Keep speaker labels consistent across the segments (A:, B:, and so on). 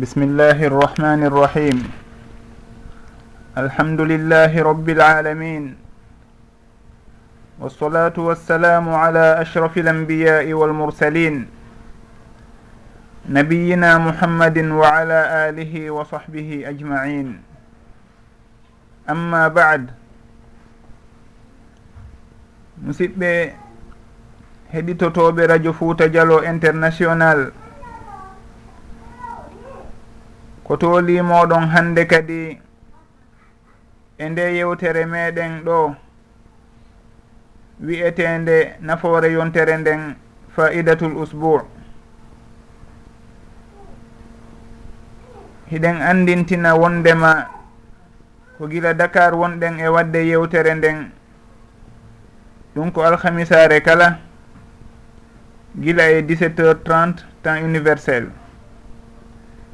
A: بسم الله الرحمن الرحيم الحمد لله رب العالمين والصلاة والسلام على أشرف الأنبياء والمرسلين نبينا محمد وعلى آله وصحبه أجمعين أما بعد musidɓe heɗitotoɓe radio fouta dialo international ko tolimoɗon hande kadi e nde yewtere meɗen ɗo wi'etende nafoore yontere nden faidatul usbou hiɗen andintina wondema ko gila dakar wonɗen e wadde yewtere nden ɗum ko alhamisare kala gila e 17 heures 30 temps universel.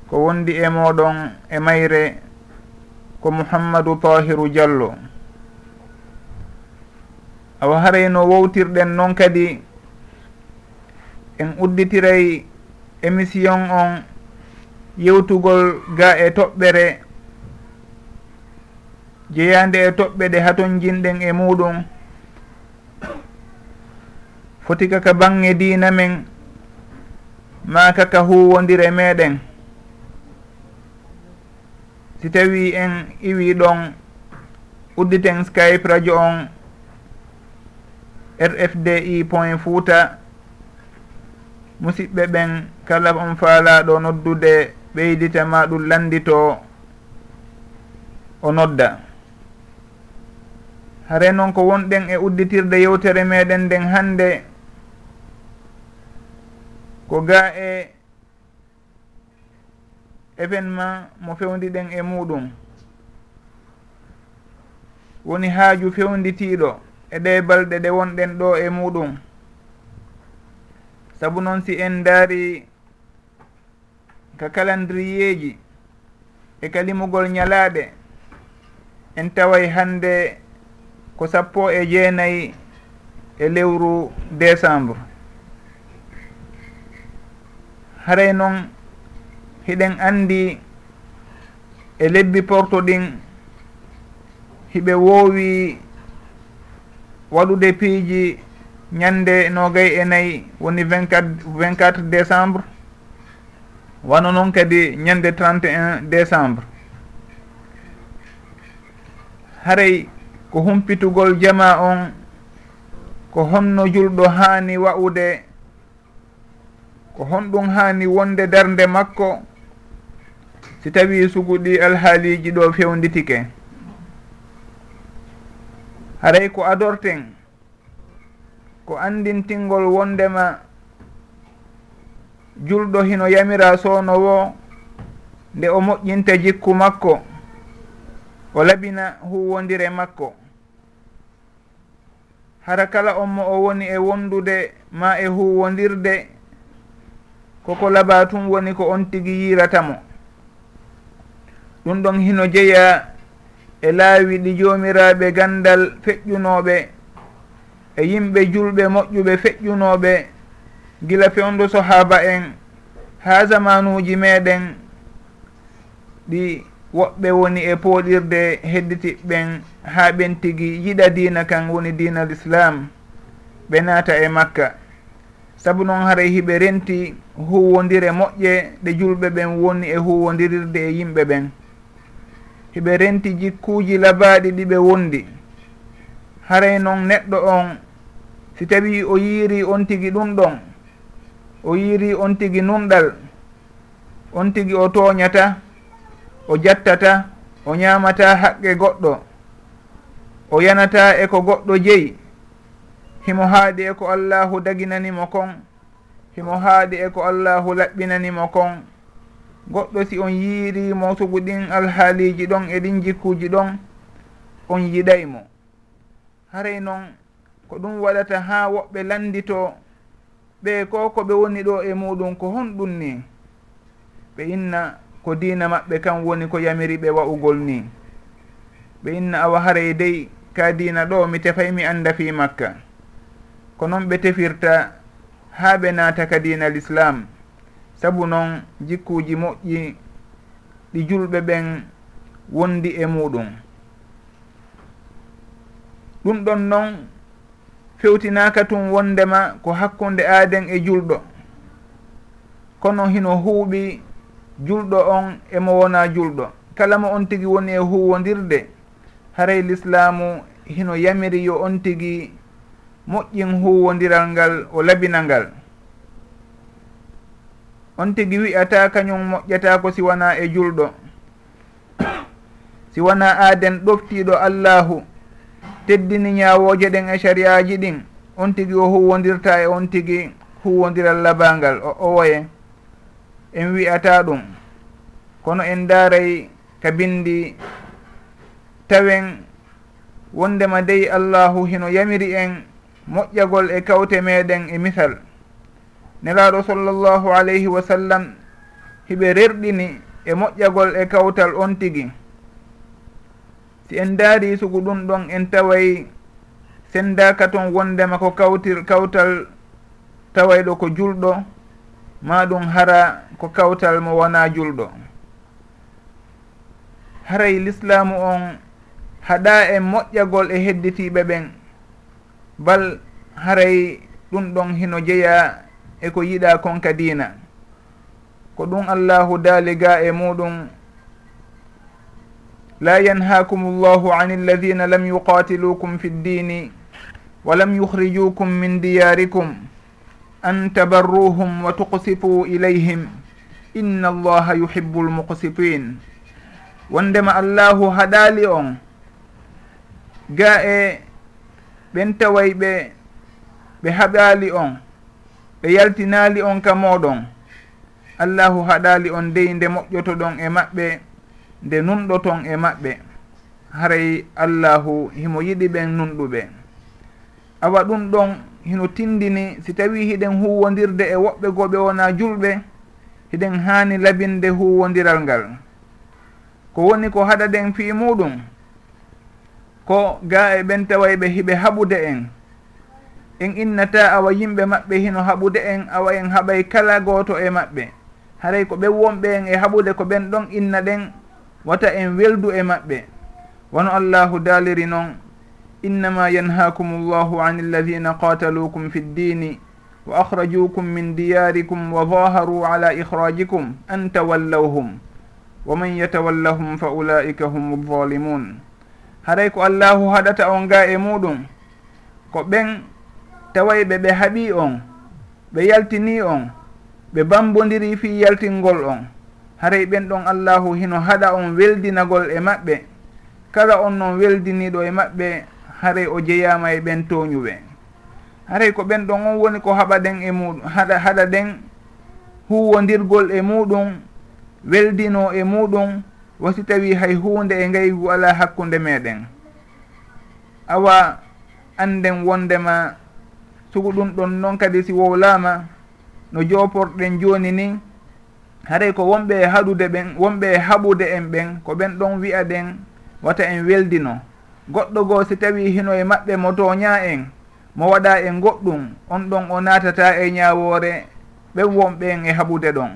A: ko wondi e moɗon e mayre ko mouhammadou tahiru diallo. Awa harayno wowtirɗen noon kadi en udditiray émission on yewtugol ga e toɓɓere jeyande e toɓɓe ɗe haton jinɗen e muɗum. Foti kaka bange dina men ma kaka huwodire meɗen. si tawi en iwi ɗon udditen skype radio on rfdi point fouta. Musidɓe ɓen kala on faalaɗo noddude ɓeyditema ɗum landito o nodda. Hare noon ko wonɗen e udditirde yewtere meɗen nden hande ko ga e événement mo fewdiɗen e muɗum. Woni haaju fewditiɗo e ɗe balɗe ɗe wonɗen ɗo e muɗum. Saabu noon si en daari ka calendriyeji e kalimugol ñalaaɗe en taway hannde ko sappo e jeenayi e lewru décembre haray noon hiɗen andi e lebbi porto ɗin hiɓe woowi waɗude piiji ñande nogay e nayyi woni 24 24 décembre. Wano noon kadi ñande 31 décembre. Haray ko humpitugol jama on ko honno julɗo haani wa'ude ko honɗum haani wonde darde makko si tawi suguɗi alhaaliji ɗo fewditike haray ko adorten ko andintingol wondema julɗo hino yamira sownowo nde o moƴƴinta jikku makko o laɓina huwondire makko. Hara kala on mo o woni e wondude ma e huwondirde koko laɓa tun woni ko on tigi yiratamo. ɗum ɗon hino jeeya e laawi ɗi joomiraaɓe gandal feƴƴunooɓe e yimɓe julɓe moƴƴuɓe feƴƴunooɓe. Gila fewndu sohaaba en haa zamanuuji meeɗen ɗi woɓɓe woni e pooɗirde hedditiɓɓen haa ɓen tigi yiɗa diina kan woni diinal islam ɓe naata e makka. Sabu noon haray hiɓe renti huwondire moƴƴe ɗe julɓe ɓen woni e huwondirirde e yimɓe ɓen. hiɓe renti jikkuji labaɗi ɗiɓe wondi. Haray noon neɗɗo on si tawi o yiiri on tigi ɗum ɗon o yiiri on tigi nunɗal on tigi o tooñata o jattata o ñaamata haqqe goɗɗo o yanata e ko goɗɗo jeyi. Himo haaɗi e ko allahu daginanimo kon himo haaɗi e ko allahu laɓɓinanimo kon. goɗɗo si on yiirimo sogo ɗin alhaaliji ɗon e ɗin jikkuji ɗon on yiɗaymo haray noon ko ɗum waɗata ha woɓɓe landito ɓe ko ko ɓe woni ɗo e muɗum ko honɗum ni. Ɓe inna ko dina maɓɓe kan woni ko yamiri ɓe wa'ugol ni. Ɓe inna awa haray dey ka dina ɗo mi tefay mi anda fi makka. Ko noon ɓe tefirta ha ɓe naata ka dina l' islam saabu noon jikkuji moƴƴi ɗi julɓe ɓen wondi e muɗum ɗum ɗon noon fewtinaka tum wondema ko hakkunde aaden e julɗo. Kono hino huuɓi julɗo on emo wona julɗo. Kala mo on tigi woni e huwondirde haray l'islamu hino yamiri yo on tigi moƴƴin huwondiral ngal o labina ngal. on tigi wi'ata kañum moƴƴata ko siwana e julɗo. Siwana aaden ɗoftiɗo allahu teddini ñawoje ɗen e sariyaji ɗin on tigi o huwondirta e on tigi huwondiral labangal o owoye. En wi'ata ɗum. Kono en daaray ka bindi tawen wondema dey allahu hino yamiri en moƴƴagol e kawte meɗen e misal. nelaaɗo sallllahu alayhi wa sallam hiɓe rerɗini e moƴƴagol e kawtal on tigi. Si en daari sugu ɗum ɗon en taway sendaka toon wondema ko kawtir kawtal tawayɗo ko julɗo ma ɗum hara ko kawtal mo wona julɗo. Haray l'islamu on haɗa en moƴƴagol e hedditiɓe ɓen bal haray ɗum ɗon hino jeeya eko yiɗa kon ka diina. Ko ɗum allahu daali ga e muɗum. La yanhakum llahu an alladina lam yuqatilukum fi ddini wa lam yukhrijukum min diyarikum an tabarruhum wa tuqsitu ilayhim. Inna allaha yuhibu lmuqsitin wondema allahu haɗali on ga e ɓen taway ɓe ɓe haɗali on. ɓe yaltinali on ka moɗon allahu haɗali on dey nde moƴƴotoɗon e maɓɓe nde nunɗoton e maɓɓe. Haray allahu himo yiɗi ɓen nunɗuɓe. Awa ɗum ɗon hino tindini si tawi hiɗen huwodirde e woɓɓe goɓe wona julɓe hiɗen hani labinde huwodiral ngal. Ko woni ko haɗa ɗen fii muɗum ko ga e ɓen tawa ɓe hiɓe haɓude en. en innata awa yimɓe maɓɓe hino haɓude en awa en haɓay kala gooto e maɓɓe. Haray ko ɓen wonɓe en e haɓude ko ɓen ɗon inna ɗen wata en weldu e maɓɓe. Wono allahu daaliri noon innama yanhakum llahu an alladina qatalukum fi ddini wa akhrajukum min diyarikum wa daharu ala ihrajikum an tawallawhum. Wa man yatawallahum fa ulaika hum lzalimun haray ko allahu haɗata on ga e muɗum ko ɓen taway ɓe ɓe haaɓi on ɓe yaltini on ɓe bambodiri fi yaltingol on. Haray ɓen ɗon allahu hino haɗa on weldinagol e maɓɓe. Kala on noon weldiniɗo e maɓɓe haray o jeyama e ɓen toñuɓe. Haray ko ɓen ɗon on woni ko haɓa ɗen e muɗum haɗa haɗa ɗen huwodirgol e muɗum weldino e muɗum wasi tawi hay hunde e ngaygu ala hakkude meɗen. Awa anden wondema sugu ɗum ɗon noon kadi si wowlama no joporɗen joni ni haray ko wonɓe e haɗude ɓen wonɓe e haɓude en ɓen ko ɓen ɗon wi'a ɗen wata en weldino. Goɗɗo goo si tawi hino e maɓɓe mo toña en mo waɗa e goɗɗum on ɗon o natata e ñawore ɓen wonɓen e haɓude ɗon.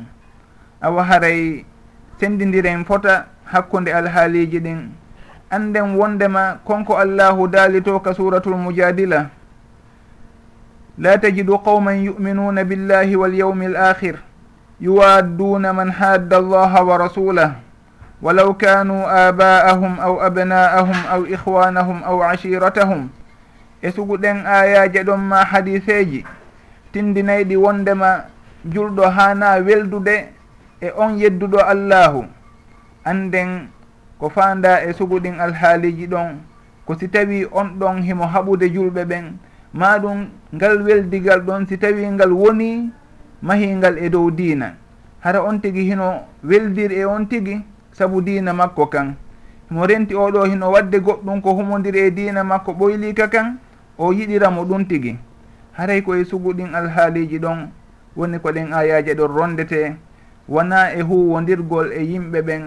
A: Awa haray sendidiren fota hakkude alhaaliji ɗin. Anden wondema konko allahu daali to ka suratul mujadila la tajidu qauman yuminuna billahi walyaumi al akhir yuwadduna man hadda allaha wa rasulah walaw kanu aba'ahum aw abna'ahum aw ikhwanahum aw ashiratahum e suguɗen ayaje ɗon ma hadiseji. Tindinayɗi wondema julɗo hana weldude e on yedduɗo allahu. Anden ko fanda e suguɗin alhaaliji ɗon ko si tawi on ɗon himo haɓude julɓe ɓen ma ɗum ngal weldigal ɗon si tawi ngal woni mahingal e dow diina. Hara on tigi hino weldir e on tigi saabu diina makko kan. Mo renti oɗo hino wadde goɗɗum ko humodir e diina makko ɓoylika kan o yiɗiramo ɗum tigi. Haray koye suguɗin alhaaliji ɗon woni ko ɗen ayaji ɗon rondete wona e huwodirgol e yimɓe ɓen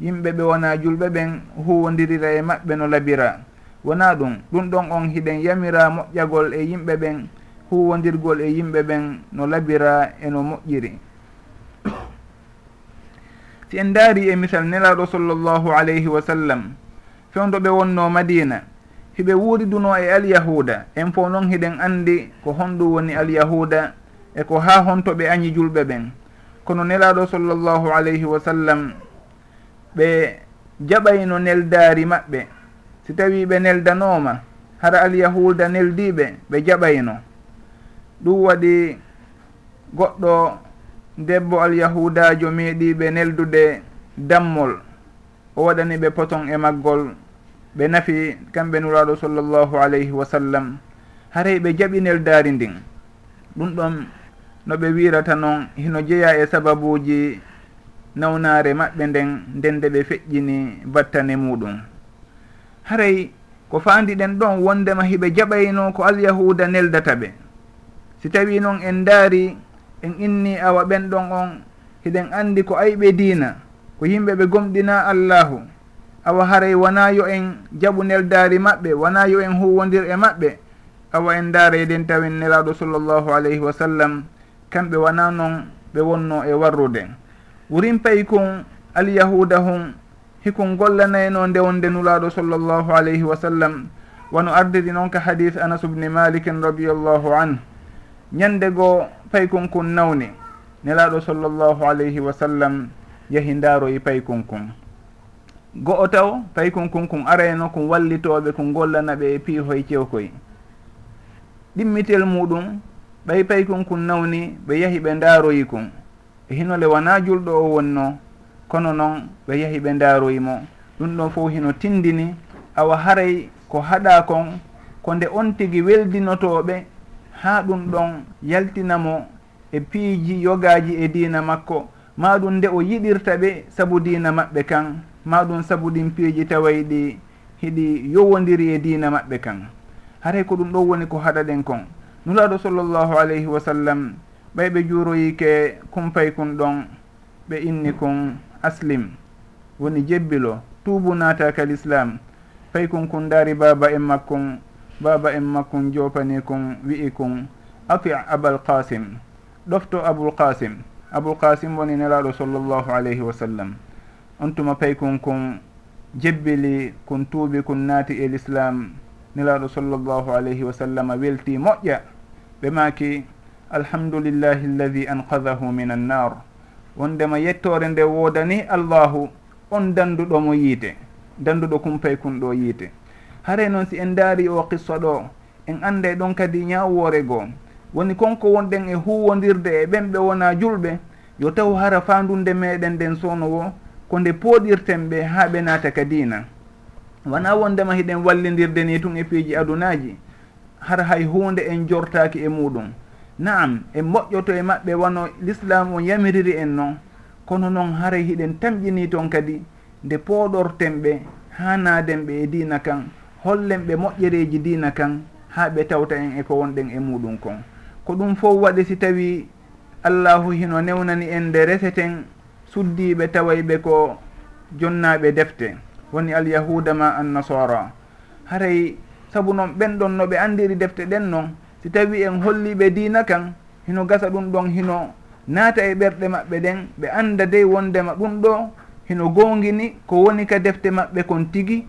A: yimɓe ɓe wona julɓe ɓen huwodirira e maɓɓe no labira. wona ɗum ɗum ɗon on hiɗen yamira moƴƴagol e yimɓe ɓen huwodirgol e yimɓe ɓen no labira eno moƴƴiri. Si en daari e misal nelaɗo sallllahu alayhi wa sallam fewdo ɓe wonno madina hiɓe wuuriduno e alyahuda en fo noon hiɗen andi ko honɗum woni alyahuda e ko ha honto ɓe añi julɓe ɓen. Kono nelaɗo sallllahu alayhi wa sallam ɓe jaɓayno neldaari maɓɓe. si tawi ɓe neldanoma hara alyahuda neldiɓe ɓe jaɓayno. Ɗum waɗi goɗɗo debbo alyahudajo meeɗiɓe neldude dammol. O waɗani ɓe poton e maggol ɓe nafi kamɓe nuraɗo sallllahu alayhi wa sallam. Haray ɓe jaɓi neldari ndin. Ɗum ɗon no ɓe wirata noon hino jeeya e sababuji nawnare maɓɓe nden ndende ɓe feƴƴini battane muɗum haray ko fandiɗen ɗon wondema hiɓe jaɓayno ko alyahuda neldata ɓe. Si tawi noon en daari en inni awa ɓen ɗon on hiɗen andi ko ayɓe diina ko yimɓe ɓe gomɗina allahu. Awa haray wona yo en jaɓu neldaari maɓɓe wona yo en huwodir e maɓɓe awa en daara eɗen tawen nelaɗo sallllahu alayhi wa sallam kamɓe wona noon ɓe wonno e warrude. Wurin pay kon alyahuda hon hiko gollanayno ndewonde nulaaɗo sallllahu alayhi wa sallam. Wano ardiri noon ka hadis anas ubni malikin radiallahu an. Ñande goo paykonkon nawni nelaaɗo sallllahu alayhi wa sallam yahi ndaaroyi paykonkon go'o taw paykonkon kon arayno kon wallitooɓe kon gollana ɓe e piihoye cewkoy. Ɗimmitel muɗum ɓay paykonkon nawni ɓe yahi ɓe ndaaroyi kon e hinole wona julɗo o wonno kono noon ɓe yahi ɓe ndaaroyimo ɗum ɗon fof hino tindini awa haray ko haɗa kon ko nde on tigi weldinotoɓe ha ɗum ɗon yaltinamo e piiji yogaji e diina makko. Ma ɗum nde o yiɗirta ɓe sabu diina maɓɓe kan. Ma ɗum sabu ɗin piiji taway ɗi hiɗi yowodiri e diina maɓɓe kan. Haray ko ɗum ɗo woni ko haɗaɗen kon. Nulaaɗo sallllahu alayhi wa sallam ɓay ɓe juuroyike kumpay kun ɗon ɓe inni kun aslim. Woni jebbilo tuubu naataka l' islam fay kon kon daari baaba en makkon baaba en makkon jopani kon wi'i kon ati abal qasim ɗofto aboul qasim aboul qasim woni nelaɗo sallllahu alayhi wa sallam. On tuma pay kon kon jebbili kon tuubi kon naati e l' islam nelaaɗo sallllahu alayhi wa sallam welti moƴƴa. Ɓe maaki alhamdulillahi alladi anqadahu min annar wondema yettore nde woodani allahu on danduɗo mo yiite danduɗo kumpay kun ɗo yiite. Hare noon si en daari o qissa ɗo en annda ɗon kadi ñawwore goo. Woni konko wonɗen e huwodirde e ɓen ɓe wona julɓe yo taw hara fandunde meɗen nden sownowo ko nde pooɗirten ɓe ha ɓe naata ka diina. Wona wondema hiɗen wallidirde ni tun e piiji adunaji hara hay hunde en jortaki e muɗum. naam en moƴƴoto e maɓɓe wano l'islam o yamiriri en noon kono noon haray hiɗen tamƴini toon kadi nde pooɗorten ɓe ha naaden ɓe e diina kan hollen ɓe moƴƴereji diina kan ha ɓe tawta en e ko wonɗen e muɗum kon. Ko ɗum fof waɗi si tawi allahu hino newnani en nde reseten suddiɓe tawayɓe ko jonnaɓe defte woni alyahuda ma annasara haray saabu noon ɓen ɗon no ɓe andiri defte ɗen noon si tawi en holliɓe dina kan hino gasa ɗum ɗon hino naata e ɓerɗe maɓɓe ɗen ɓe anda dey wondema ɗum ɗo hino gongini ko woni ka defte maɓɓe kon tigi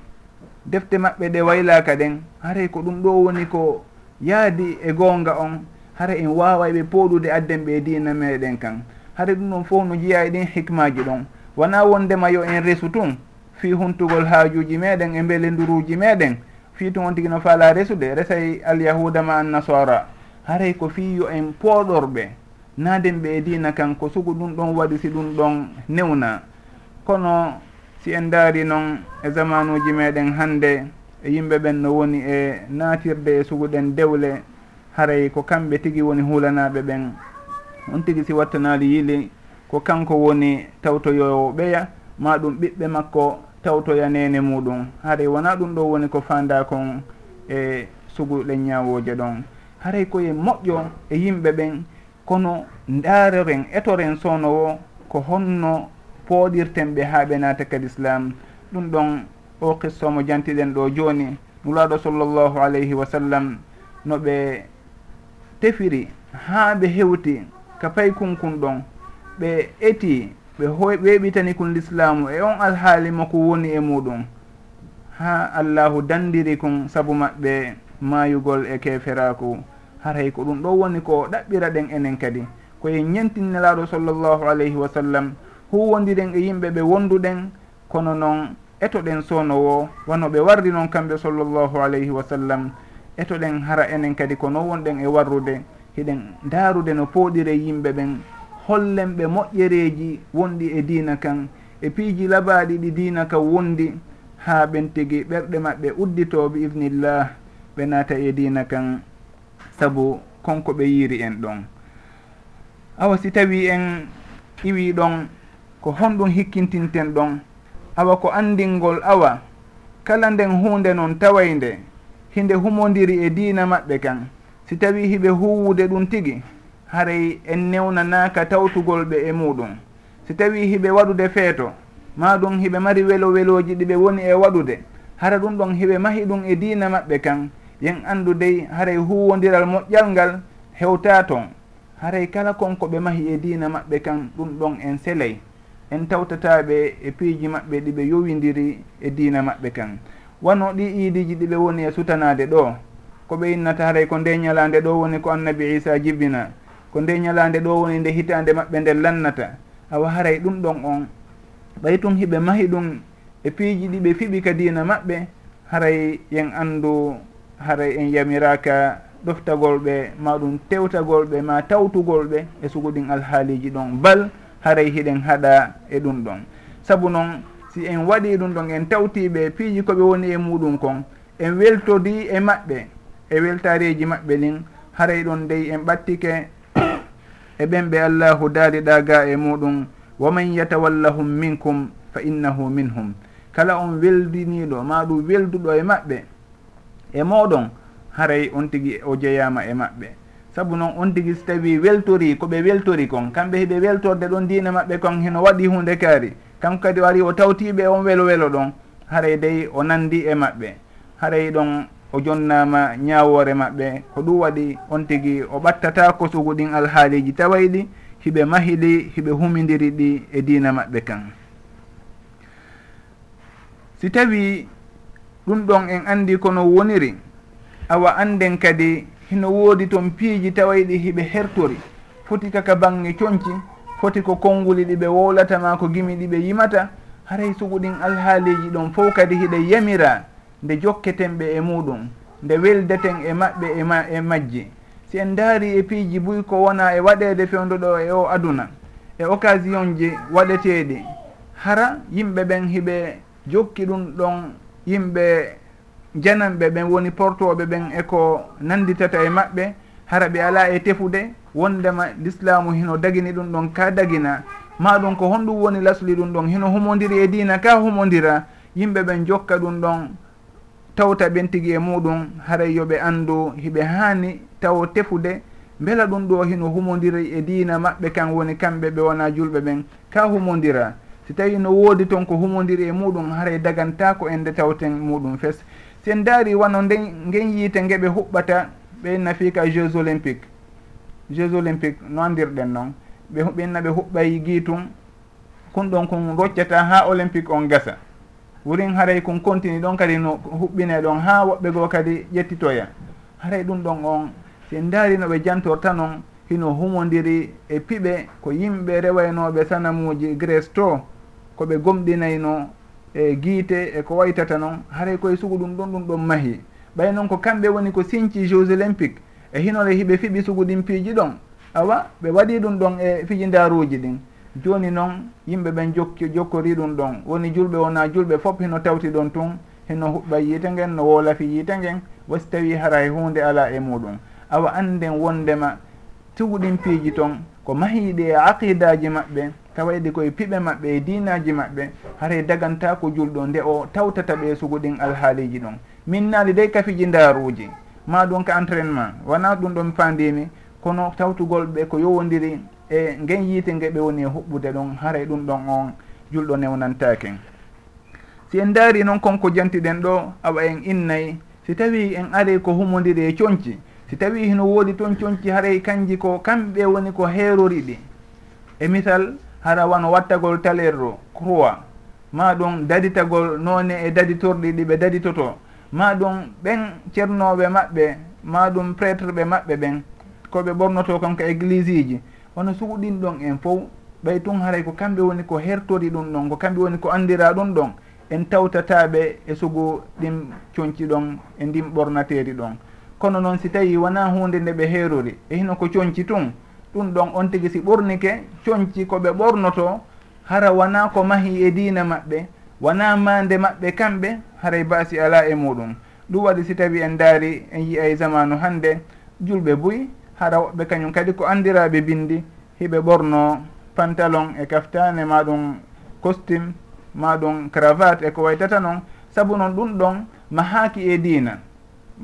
A: defte maɓɓe ɗe waylaka ɗen haray ko ɗum ɗo woni ko yaadi e gonga on hara en wawa ɓe poɗude adden ɓe dina meɗen kan. Hara ɗum ɗon fof no jeeya e ɗin hikmaji ɗon. Wona wondema yo en resu tun fi huntugol haajuji meɗen e belenduruji meɗen fiitu on tigi no faala resude resay alyahuda ma annasara. Haray ko fi yo en pooɗorɓe naaden ɓe e diina kan ko sugu ɗum ɗon waɗi si ɗum ɗon newna. Kono si en daari noon e zamanuji meɗen hannde e yimɓe ɓen no woni e naatirde e suguɗen dewle haray ko kamɓe tigi woni hulanaɓe ɓen. On tigi si wattanali yili ko kanko woni tawtoyowo ɓeya ma ɗum ɓiɓɓe makko tawtoya nene muɗum. Haray wona ɗum ɗo woni ko fanda kon e suguɗe ñawoje ɗon. Haray koye moƴƴo e yimɓe ɓen kono ndaroren etoren sownowo ko honno pooɗirten ɓe ha ɓe naata kadi islam. Ɗum ɗon o qissomo jantiɗen ɗo joni nulaɗo sallllahu alayhi wa sallam no ɓe tefiri ha ɓe hewti ka pay kunkun ɗon. Ɓe eti ɓe hoy ɓeɓitani kon l'islamu e on alhaali mako woni e muɗum. Ha allahu dandiri kon saabu maɓɓe mayugol e keferaku haray ko ɗum ɗo woni ko ɗaɓɓira ɗen enen kadi. Koye ñentinnelaɗo sallllahu alayhi wa sallam huwondiren e yimɓe ɓe wonduɗen kono noon etoɗen sownowo wano ɓe warri noon kamɓe sallllahu alayhi wa sallam etoɗen hara enen kadi ko non wonɗen e warrude hiɗen daarude no pooɗire yimɓe ɓen. hollen ɓe moƴƴereeji wonɗi e diina kan e piiji labaaɗi ɗi diina kan wondi haa ɓen tigi ɓerɗe maɓɓe udditoo bi ibnillah ɓe naata e diina kan sabu konko ɓe yiiri en ɗon. Awa si tawi en iwi ɗon ko honɗum hikkintinten ɗon awa ko andingol awa kala nden hunde noon tawaynde hinde humodiri e diina maɓɓe kan si tawi hiɓe huwude ɗum tigi haray en newnanaka tawtugol ɓe e muɗum. Si tawi hiɓe waɗude feeto ma ɗum hiɓe mari welo weloji ɗiɓe woni e waɗude hara ɗum ɗon hiɓe mahi ɗum e diina maɓɓe kan yen anndu dey haray huwodiral moƴƴal ngal hewta ton. Haray kala konko ɓe mahi e diina maɓɓe kan ɗum ɗon en seley en tawtataɓe e piiji maɓɓe ɗiɓe yowidiri e diina maɓɓe kan. Wano ɗi iidiji ɗiɓe woni e sutanade ɗo ko ɓe innata haray ko nde ñalande ɗo woni ko annabi isa jibbina. ko nde ñalande ɗo woni nde hitande maɓɓe nde lannata. Awa haray ɗum ɗon on. Ɓay tun hiɓe mahi ɗum e piiji ɗi ɓe fiɓi ka diina maɓɓe haray yen andu haray en yamiraka ɗoftagol ɓe ma ɗum tewtagol ɓe ma tawtugol ɓe e suguɗin alhaaliji ɗon bal haray hiɗen haɗa e ɗum ɗon. Saabu noon si en waɗi ɗum ɗon en tawtiɓe piiji koɓe woni e muɗum kon en weltodi e maɓɓe e weltareji maɓɓe ɗin haray ɗon dey en ɓattike e ɓen ɓe allahu daariɗa ga e muɗum waman yatawallahum minkum fa innahu minhum. Kala on weldiniɗo ma ɗum welduɗo e maɓɓe e moɗon haray on tigui o jeyama e maɓɓe. Saabu noon on tigui so tawi weltori koɓe weltori kon kamɓe hiɓe weltorde ɗon dina maɓɓe kon heno waɗi hunde kaari. Kanko kadi o ari o tawtiɓe on welo welo ɗon haray dey o nandi e maɓɓe. Haray ɗon o jonnama ñawore maɓɓe ko ɗum waɗi on tigui o ɓattata kosugu ɗin alhaaliji tawayɗi hiɓe mahiɗi hiɓe humidiri ɗi e dina maɓɓe kan. Si tawi ɗum ɗon en andi kono woniri awa anden kadi hino woodi toon piiji tawayɗi hiɓe hertori foti kaka bange coñci foti ko konnguli ɗiɓe wowlatama ko gimi ɗiɓe yimata haray suguɗin alhaaliji ɗon fof kadi hiɗe yamira. nde jokketen ɓe e muɗum nde weldeten e maɓɓe e ma e majji. Si en daari e piiji buy ko wona e waɗede fewdoɗo e o aduna e occasion ji waɗeteɗi hara yimɓe ɓen hiɓe jokki ɗum ɗon yimɓe jananɓe ɓen woni portoɓe ɓen eko nanditata e maɓɓe hara ɓe ala e tefude wondema l'islamu hino dagini ɗum ɗon ka dagina. Ma ɗum ko honɗum woni lasli ɗum ɗon hino humodiri e dina ka humodira yimɓe ɓen jokka ɗum ɗon tawta ɓen tigi e muɗum haray yoɓe andu hiɓe hani taw tefude beela ɗum ɗo hino humodiri e dina maɓɓe kan woni kamɓe ɓe wona julɓe ɓen. Ka humodira si tawi no woodi toon ko humodiri e muɗum haray daganta ko en nde tawten muɗum fes. Si en daari wano nden ngen yiite ngeɓe huɓɓata ɓeyna fi ka jeux olympique jeux olympique no andirɗen noon ɓe ɓenna ɓe huɓɓay guitum kun ɗon kon roccata ha olympique on gasa. wurin haray kon continue ɗon kadi no huɓɓine ɗon ha woɓɓe goo kadi ƴettitoya. Haray ɗum ɗon on sen ndaari no ɓe jantorta noon hino humodiri e piɓe ko yimɓe rewaynoɓe sanamuji grece to koɓe gomɗinayno e guite e ko waytata noon haray koye sugu ɗum ɗon ɗum ɗon mahi. Ɓay noon ko kamɓe woni ko sinci jeux olympique e hinore hiɓe fiɓi sugu ɗin piiji ɗon. Awa ɓe waɗi ɗum ɗon e fijindaruji ɗin. joni noon yimɓe ɓen jokki jokkori ɗum ɗon. Woni julɓe wona julɓe fof heno tawti ɗon tun heno huɓɓa yiite ngen no wolafi yiite ngen wasi tawi hara e hunde ala e muɗum. Awa anden wondema tuguɗin piiji toon ko mahiiɗe e aqidaji maɓɓe tawayde koye piɓe maɓɓe e dinaji maɓɓe haray daganta ko julɗo nde o tawtata ɓe suguɗin alhaaliji ɗon. Min naali dey kafiji ndaaruji ma ɗum ka entraînement. Wona ɗum ɗon mi fandimi kono tawtugol ɓe ko yowodiri e ngen yiite nge ɓe woni e huɓɓude ɗon haray ɗum ɗon on julɗo newnantaken. Si en daari noon konko jantiɗen ɗo awa en innayi si tawi en ari ko humodiri e coñci si tawi hino woodi toon coñci haray kanji ko kamɓe woni ko heerori ɗi. E misal hara wano wattagol talerro croi ma ɗum daditagol noone e daditorɗi ɗi ɓe daditoto ma ɗum ɓen ceernoɓe maɓɓe ma ɗum prêtre ɓe maɓɓe ɓen koɓe ɓornoto konko église ji hono suuɗin ɗon en fof ɓay tun haray ko kamɓe woni ko hertori ɗum ɗon ko kamɓe woni ko andira ɗum ɗon en tawtataɓe e sugu ɗin coñci ɗon e ndin ɓornateri ɗon. Kono noon si tawi wona hunde nde ɓe herori e hino ko coñci tun ɗum ɗon on tigui si ɓornike coñci koɓe ɓornoto hara wona ko mahi e dina maɓɓe wona mande maɓɓe kamɓe haray baasi ala e muɗum. Ɗum waɗi si tawi en daari en yiyay zamanu hande julɓe buy haɗa woɓɓe kañum kadi ko andiraɓe bindi hiɓe ɓorno pantalon e kaftane ma ɗum costume ma ɗum cravate e ko waytata noon saabu noon ɗum ɗon mahaki e diina.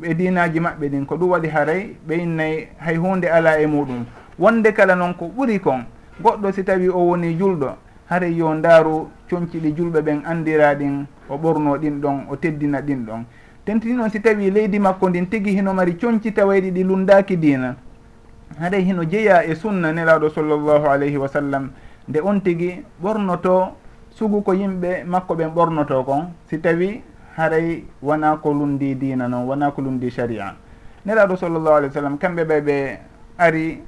A: E dinaji maɓɓe ɗin ko ɗum waɗi haray ɓe innayyi hay hunde ala e muɗum. Wonde kala noon ko ɓuri kon goɗɗo si tawi o woni julɗo haray yo ndaaru coñciɗi julɓe ɓen andira ɗin o ɓorno ɗin ɗon o teddina ɗin ɗon. Tentini noon si tawi leydi makko ndin tigi hino mari coñci tawayɗi ɗi lundaki diina. haɗay hino jeeya e sunna nelaɗo sallllahu alayhi wa sallam nde on tigui ɓornoto sugu ko yimɓe makko ɓen ɓornoto kon. Si tawi haray wona ko lundi dina noon wona ko lundi sharia. Nelaɗo sallllahu alih w sallam kamɓe ɓe ɓe ari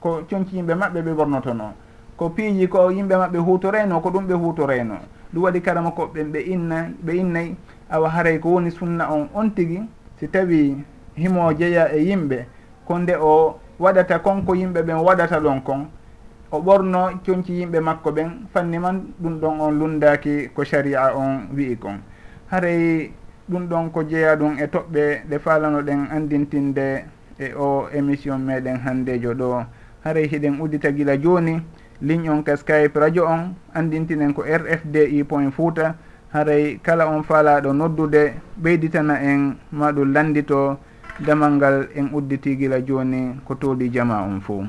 A: ko conci yimɓe maɓɓe ɓe ɓornotono ko piiji ko yimɓe maɓɓe hutorayno ko ɗum ɓe hutorayno ɗum waɗi karama koɓɓen ɓe inna ɓe innayi awa haray ko woni sunna on. On tigi si tawi himo jeeya e yimɓe ko nde o waɗata konko yimɓe ɓen waɗata ɗon kon. O ɓorno coñci yimɓe makko ɓen fanni man ɗum ɗon on lundaki ko sharia on wi'i kon. Haray ɗum ɗon ko jeeya ɗum e toɓɓe ɗe falano ɗen andintinde e o émission meɗen handejo ɗo. Haray hiɗen uddita gila joni ligne on ka skype radio on andintinen ko rfdi point fouta. Haray kala on faalaɗo noddude ɓeyditana en maɗum landito. damal ngal en udditi gila joni ko tooli jama on fo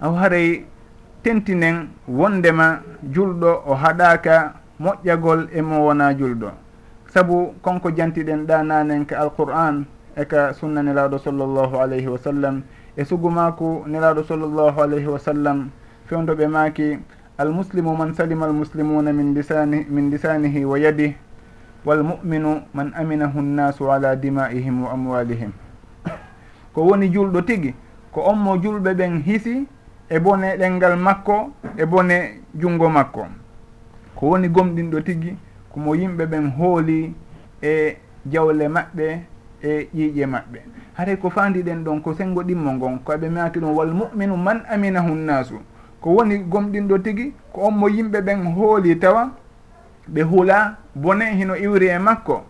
A: aw haray tentinen wondema julɗo o haɗaka moƴƴagol emo wona julɗo. Saabu konko jantiɗen ɗa nanen ka alqur'an e ka sunna nelaɗo sallllahu alayhi wa sallam e sugumaku nelaɗo sallllahu alayhi wa sallam fewdoɓe maki almuslimu man salima almuslimuna min lisani min lisanihi wa yadih walmuminu man aminahu nnasu ala dimaihim wa amwalihim. Ko woni julɗo tigi ko on mo julɓe ɓen hisi e bone ɗengal makko e bone junngo makko. Ko woni gomɗinɗo tigi komo yimɓe ɓen hooli e jawle maɓɓe e ƴiiƴe maɓɓe. Haray ko fandiɗen ɗon ko sengo ɗimmo ngon ko aɓe maki ɗum walmuminu man aminahu nnasu. Ko woni gomɗinɗo tigi ko on mo yimɓe ɓen hooli tawa ɓe hula bone hino iwri e makko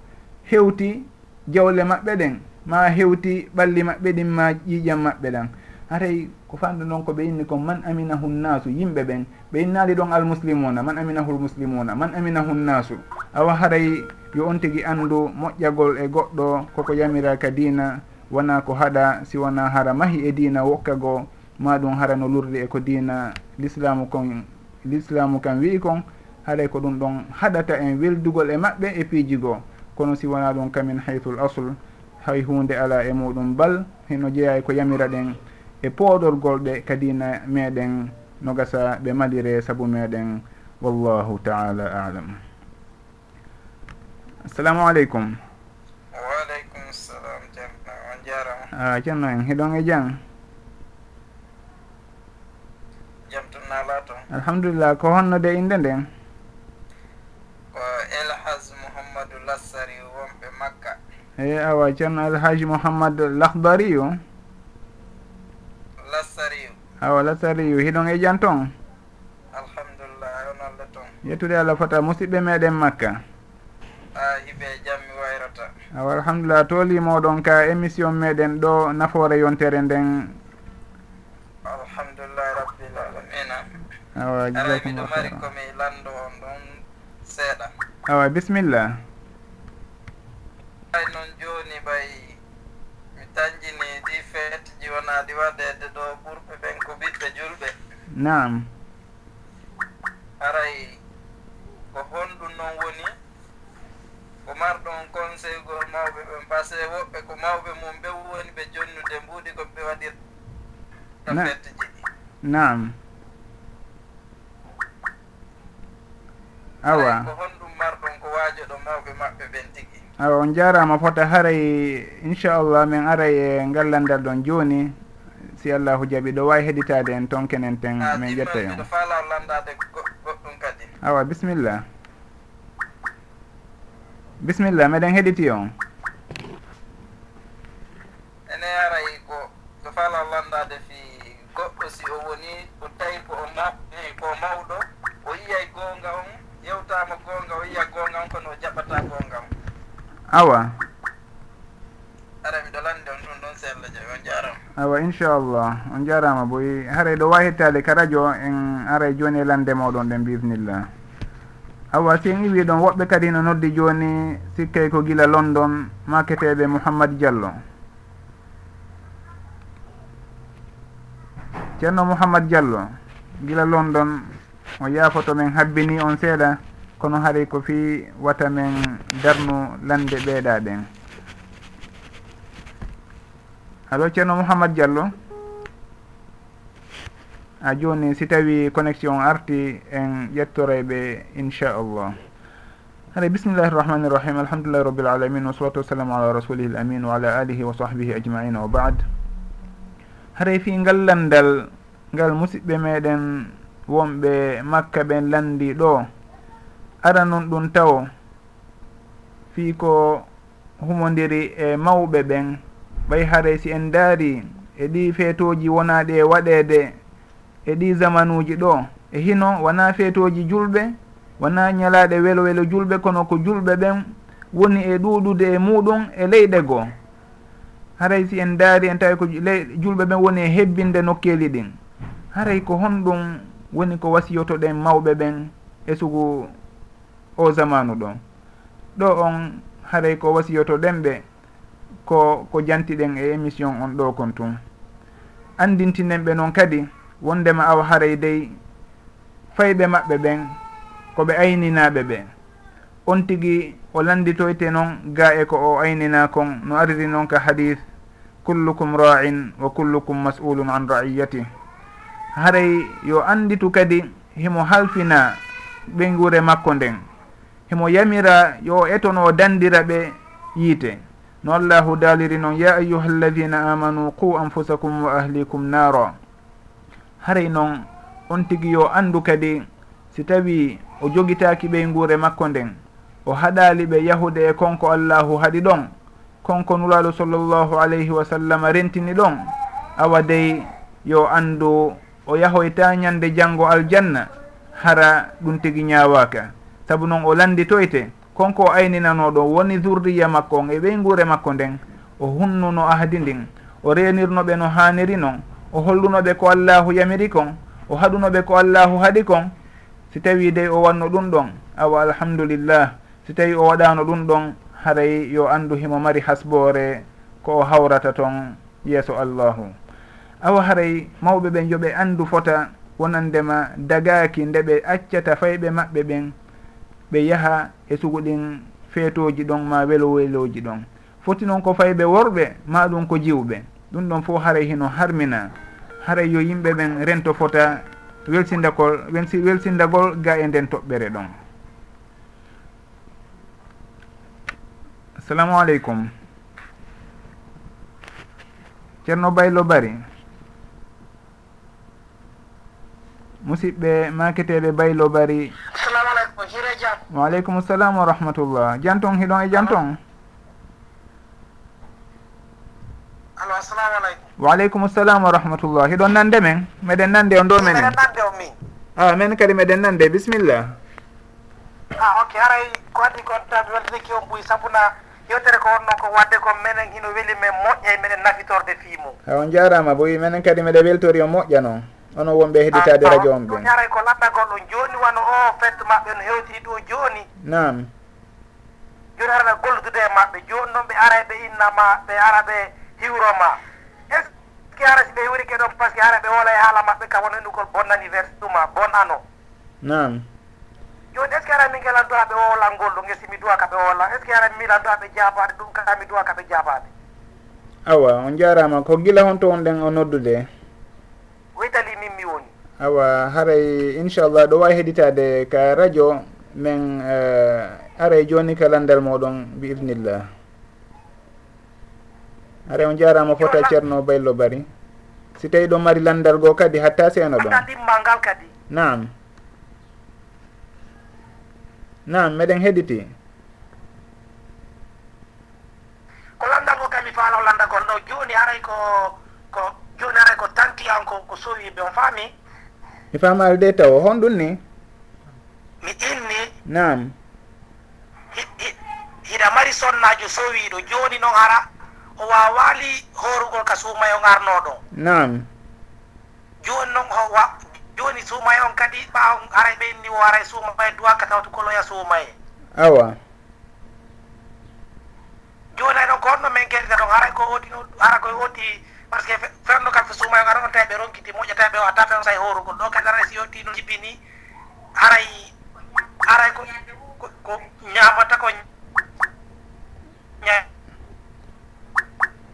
A: hewti jawle maɓɓe ɗen ma hewti ɓalli maɓɓe ɗin ma ƴiiƴam maɓɓe ɗan. Haray ko fandu noon ko ɓe inni kon man aminahu nnasu yimɓe ɓen ɓe innali ɗon almuslimuna man aminahu lmuslimuna man aminahu nnasu awa haray yo on tigui andu moƴƴagol e goɗɗo koko yamiraka dina wona ko haɗa si wona hara mahi e dina wokka goo maɗum hara no lurdi e ko dina l'islamu kon l'islamu kam wi kon haɗay ko ɗum ɗon haɗata en weldugol e maɓɓe e piiji goo. Kono si wona ɗum kamin haytul asl hay hunde ala e muɗum bal heno jeeya e ko yamira ɗen e pooɗorgolɓe kadina meɗen no gasa ɓe malire saabu meɗen wallahu taala alam. Assalamu aleykum
B: waaleykum salam ceerno on jarama
A: a ah, ceerno en heɗon e jam
B: jam tonnala toon
A: alhamdulillah ko honno de inde nden?
B: elhas mouhammadou lassari wonɓe makka.
A: Eyi awa ceerno alhaji mouhammad lahdariyo
B: lassariyo
A: awa lassariyo hiɗon e jan toon
B: alhamdulillah e onalde toon
A: yettude allah fota musidɓe meɗen makka.
B: A hiɓe e jammi wayrata.
A: Awa alhamdulillah toolimoɗon ka émission meɗen ɗo nafoore yontere nden.
B: Alhamdulillah rabbil alamina.
A: Awa jakumllah
B: mari komi lando on ɗon seeɗa.
A: awa bisimilla
B: ay noon jooni ɓay mi tanjini ɗi feetji wona ɗi waɗede ɗo ɓurɓe ɓen ko ɓiɓɓe julɓe.
A: Nam
B: aray ko honɗum noon woni ko marɗon conseil gol mawɓe ɓen pasé woɓɓe ko mawɓe mum ɓe woni ɓe jonnude mbuuɗi ko ɓe waɗirta fettji ɗi
A: nam awa.
B: ko honɗum faajo ɗo mawɓe maɓɓe ɓen tigi.
A: Awa on jarama fota haray inchallah min aray e ngallandal ɗon joni. Si allahu jaaɓi ɗo wawi heɗitade en ton kenen ten min ƴetta en
B: miɗo faalaw landade goɗɗum kadi.
A: Awa bisimilla bisimilla meɗen heɗiti on. awa.
B: Ara miɗo lande on ɗum ɗon sella je on jarama
A: awa inchallah on jarama boy. Haray ɗo wawi hettade ka radio en aray joni e lande moɗon ɗen bismillah awa si en iwi ɗon woɓɓe kadi no noddi joni sikkay ko guila london maketeɓe mouhammad diallo. Ceerno mouhammad diallo gila london o yaafoto men habbini on seeɗa. kono haray ko fi wata men darnu lande ɓeeɗa ɓen alo ceerno mouhammad diallo. A joni si tawi connexion arti en ƴettorayɓe inchallah. Haɗa bisimillahi irrahmani irrahim alhamdulillahi rabbil alamin wasalatu wassalamu ala rasulihi l amin wa ala alihi wa sahbihi ajmaina wa bad. Haray fi ngallandal ngal musidɓe meɗen wonɓe makka ɓen landi ɗo. ara nun ɗum tawo fi ko humodiri e mawɓe ɓen. Ɓay haray si en daari e ɗi feetoji wona e waɗeede e ɗi zamanuji ɗo. E hino wona feetoji julɓe wona ñalaaɗe welo welo julɓe kono ko julɓe ɓen woni e ɗuɗude e muɗum e leyɗe goo haray si en daari en tawi ko julɓe ɓen woni e hebbinde nokkeeli ɗin. Haray ko honɗum woni ko wasiyoto ɗen mawɓe ɓen e sugu o zamanu ɗon. Ɗo on haray ko wasiyoto ɗen ɓe ko ko jantiɗen e émission on ɗo kon tun. Andintinen ɓe noon kadi wondema awa haray dey fayɓe maɓɓe ɓen koɓe ayninaɓe ɓe on tigui o landitoyte noon ga e ko o aynina kon no ariri noon ka hadith kullukum ra'in wa kullukum mas'ulun an ra'iyati. Haray yo anditu kadi himo halfina ɓengure makko nden. himo yamira yo etono dandira ɓe yiite. No allahu daliri noon ya ayuha alladina amanu qu anfusakum wa ahlikum naaro haray noon on tigi yo andu kadi si tawi o jogitaki ɓey nguure makko nden o haɗali ɓe yahude e konko allahu haɗi ɗon konko nuraɗo sallllahu alayhi wa sallam rentini ɗon awa dey yo andu o yahoyta ñande janngo aljanna hara ɗum tigi ñawaka saabu noon o landitoyte konko o ayninanoɗo woni durriya makko on e ɓeyngure makko nden o hunnuno ahdi ndin o renirnoɓe no haniri noon o hollunoɓe ko allahu yamiri kon o haɗunoɓe ko allahu haɗi kon si tawi dey o wanno ɗum ɗon awa alhamdulillah si tawi o waɗano ɗum ɗon haray yo andu himo mari hasbore ko o hawrata toon yeeso allahu. Awa haray mawɓe ɓen yoɓe andu fota wonandema dagaki nde ɓe accata fayɓe maɓɓe ɓen ɓe yaha e suguɗin feetoji ɗon ma welo weloji ɗon. Foti noon ko fayɓe worɓe ma ɗum ko jiwɓe. Ɗum ɗon fof haray hino harmina. Haray yo yimɓe ɓen rento fota welsindakol welsindagol ga e nden toɓɓere ɗon. Assalamu aleykum. Ceerno baylo bari. Musidɓe maketeɓe baylo bari. waaleykum salam wa rahmatullah. Janton hiɗon e jan
C: allo assalamu aleykum
A: waaleykum salam wa rahmatullah. Hiɗon nande men? Meɗen nande on ɗo menen
C: nande o mi.
A: Ah, a min kadi meɗen nande. Bisimilla
C: a ah, ok haray ko addi ko tan weltaniki on ɓuy sabuna yewtere ko wonnoon ko wadde ko minen hino weeli men moƴƴa e meɗen nafitorɗe fiimo
A: a on jarama boyi minen kadi meɗe weltori o moƴƴa noon onon wonɓe heɗitade radio on ɓen.
C: Haray ko laɓɓagol ɗon joni wano o fette maɓɓe no hewtiri ɗo joni.
A: Nam
C: joni harana golludude e maɓɓe joni noon e ɓe ara ɓe innama ɓe ara ɓe hiwroma est ce que ara si ɓe hiwrike ɗon par ce que ara ɓe wola e haala maɓɓe kam wono anndugol bon anniverse ɗuma bon ano
A: nam
C: joni est ce que ara min gelan duwa ɓe wolan ngol ɗo gesi mi duwa ka ɓe wolan est ce que ara milan duwa ɓe jabade ɗum kaa mi duwa ka ɓe jabade
A: awa on jarama ko gila honto on ɗen o noddude?
C: witali min mi woni.
A: Awa haray inchallah ɗo wawi heɗitade ka radio min eh, aray joni kalandal moɗon bi idnillah aray on jarama fota ceerno baylo bari. Si tawi ɗo mari landal goo kadi hatta seeno ɗon
C: ɗimmalngal kadi.
A: Nam nam meɗen heɗiti.
C: Ko landal ngo kadi mi faalaw landagol ɗo joni haray ko kanko ko sowi yimɓe on faami?
A: Mi famali de taw hon ɗum ni?
C: Mi inni.
A: Nam
C: hiɗa mari sonnajo sowiɗo joni noon hara o wawali horugol ka suumay suumayo arnoɗon
A: nam
C: joni noon owa joni suumay on kadi ɓaw aray ɓenni o aray suumay duwaka tawta koloya suumaye.
A: Awa.
C: Joni ay noon ko honno men gueɗe ɗon haray ko oti ara koye oti par ce que fenno kam so suumayo ngara on tawi ɓe ronkiti moƴƴataɓe o hatta fen say horugol ɗo kadi aray si yonti no jibbini haray haray ko ko ñamata ko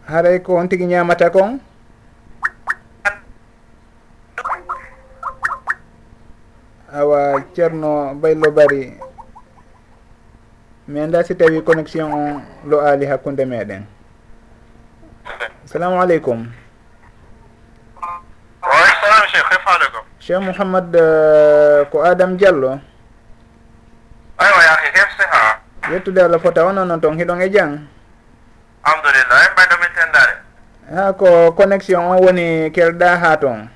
A: haray ko on tigui ñamata kon awa ceerno baylo bari mi anda si tawi connexion on lo aali hakkunde meɗen salamu aleykum
D: wasalam cheikh hefaɗogo
A: cheikh mouhammad uh, ko adam diallo.
D: Aywa yaki kef seha
A: yettude allah fota o noon toon hiɗon e jang.
D: Alhamdulillah en mbayɗomi tendare
A: ha ko connexion on woni kelɗa ha toon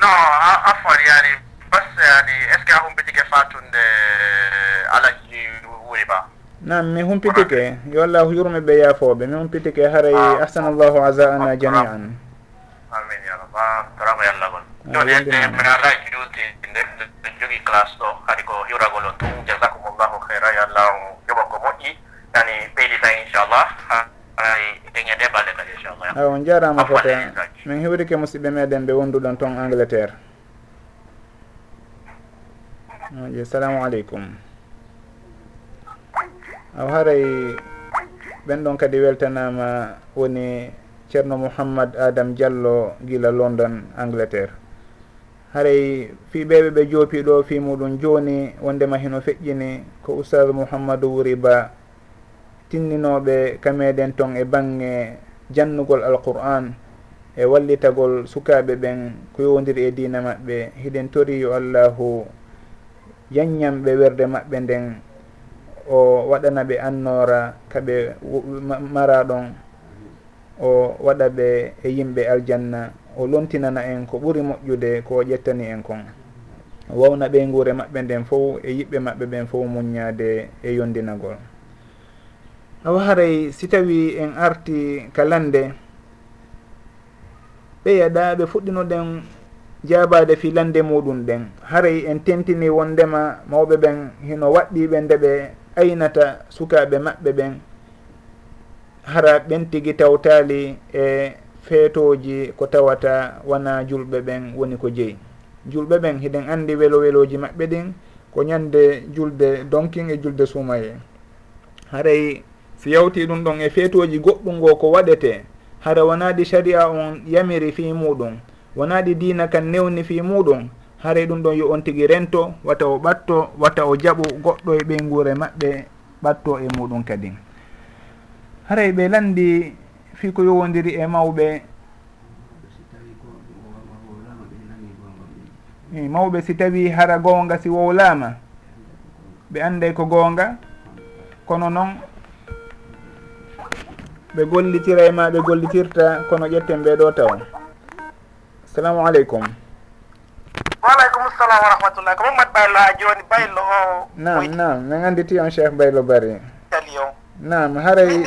D: non afwan yani bas yani est ce que a humɓitike fatunde alaji wuri ba?
A: nam mi humpitike. Yo allah yurmi ɓe yaafoɓe. Mi humpitike haray. Ah. Ahsanallahu asa'ana ah. jamian.
D: Amin ya rabba torako yallah gon joni mi ala juuti nder jogi classe ɗo. Kadi ko hiwragol on tun. Jasakumullahu heira yo allah joɓa ko moƴƴi. Yani ɓeydita inchallah. Ay ɗeñe ɗeɓale kadi inchallah.
A: Aw on jarama fota e min hiwrike musidɓe meɗen ɓe wonduɗon toon angleterre. Mm. Oje salamu aleykum. aw haray ɓen ɗon kadi weltanama woni ceerno mouhammad adam diallo gila london angleterre. Haray fiɓeɓe ɓe joopiɗo fi muɗum joni wondema hino feƴƴini ko oustad mouhammadou wuri ba tinninoɓe kameɗen ton e bangge jannugol alqur'an e wallitagol sukaɓe ɓen ko yowdiri e dina maɓɓe. Hiɗen tori yo allahu yanñamɓe werde maɓɓe nden o waɗana ɓe annora kaɓe mara ɗon o waɗa ɓe e yimɓe aljanna o lontinana en ko ɓuri moƴƴude ko o ƴettani en kon. Wawna ɓe guure maɓɓe nden fof e yiɓɓe maɓɓe ɓen fof muññade e yondinagol. Awa haray si tawi en arti kalande ɓeyaɗa ɓe fuɗɗinoɗen jabade fi lande muɗum ɗen haray en tentini wondema mawɓe ɓen hino waɗɗiɓe nde ɓe aynata sukaɓe maɓɓe ɓen? Hara ɓen tigui tawtali e feetoji ko tawata wona julɓe ɓen woni ko jeeyi julɓe ɓen hiɗen andi welo weloji maɓɓe ɗin ko ñande julde donkin e julde sumaye haray si yawti ɗum ɗon e feetoji goɗɗum ngo ko waɗete hara wonaɗi sharia on yamiri fi muɗum wonaɗi dina kan newni fi muɗum haray ɗum ɗon yo on tigi rento wata o ɓatto wata o jaɓu goɗɗo e ɓey guure maɓɓe ɓatto e muɗum kadi. Haray ɓe landi fi ko yowodiri e mawɓe. I mawɓe si tawi hara gonga si wowlama ɓe anday ko gonga kono noon ɓe gollitira e ma ɓe gollitirta kono ƴetten ɓeɗo taw assalamu aleykum.
C: waaleykum salam wa rahmatullah oh, ko mamat baylo ha joni baylo o
A: nam nam min annditi on cheikh baylo bari.
C: Ali o
A: nam haray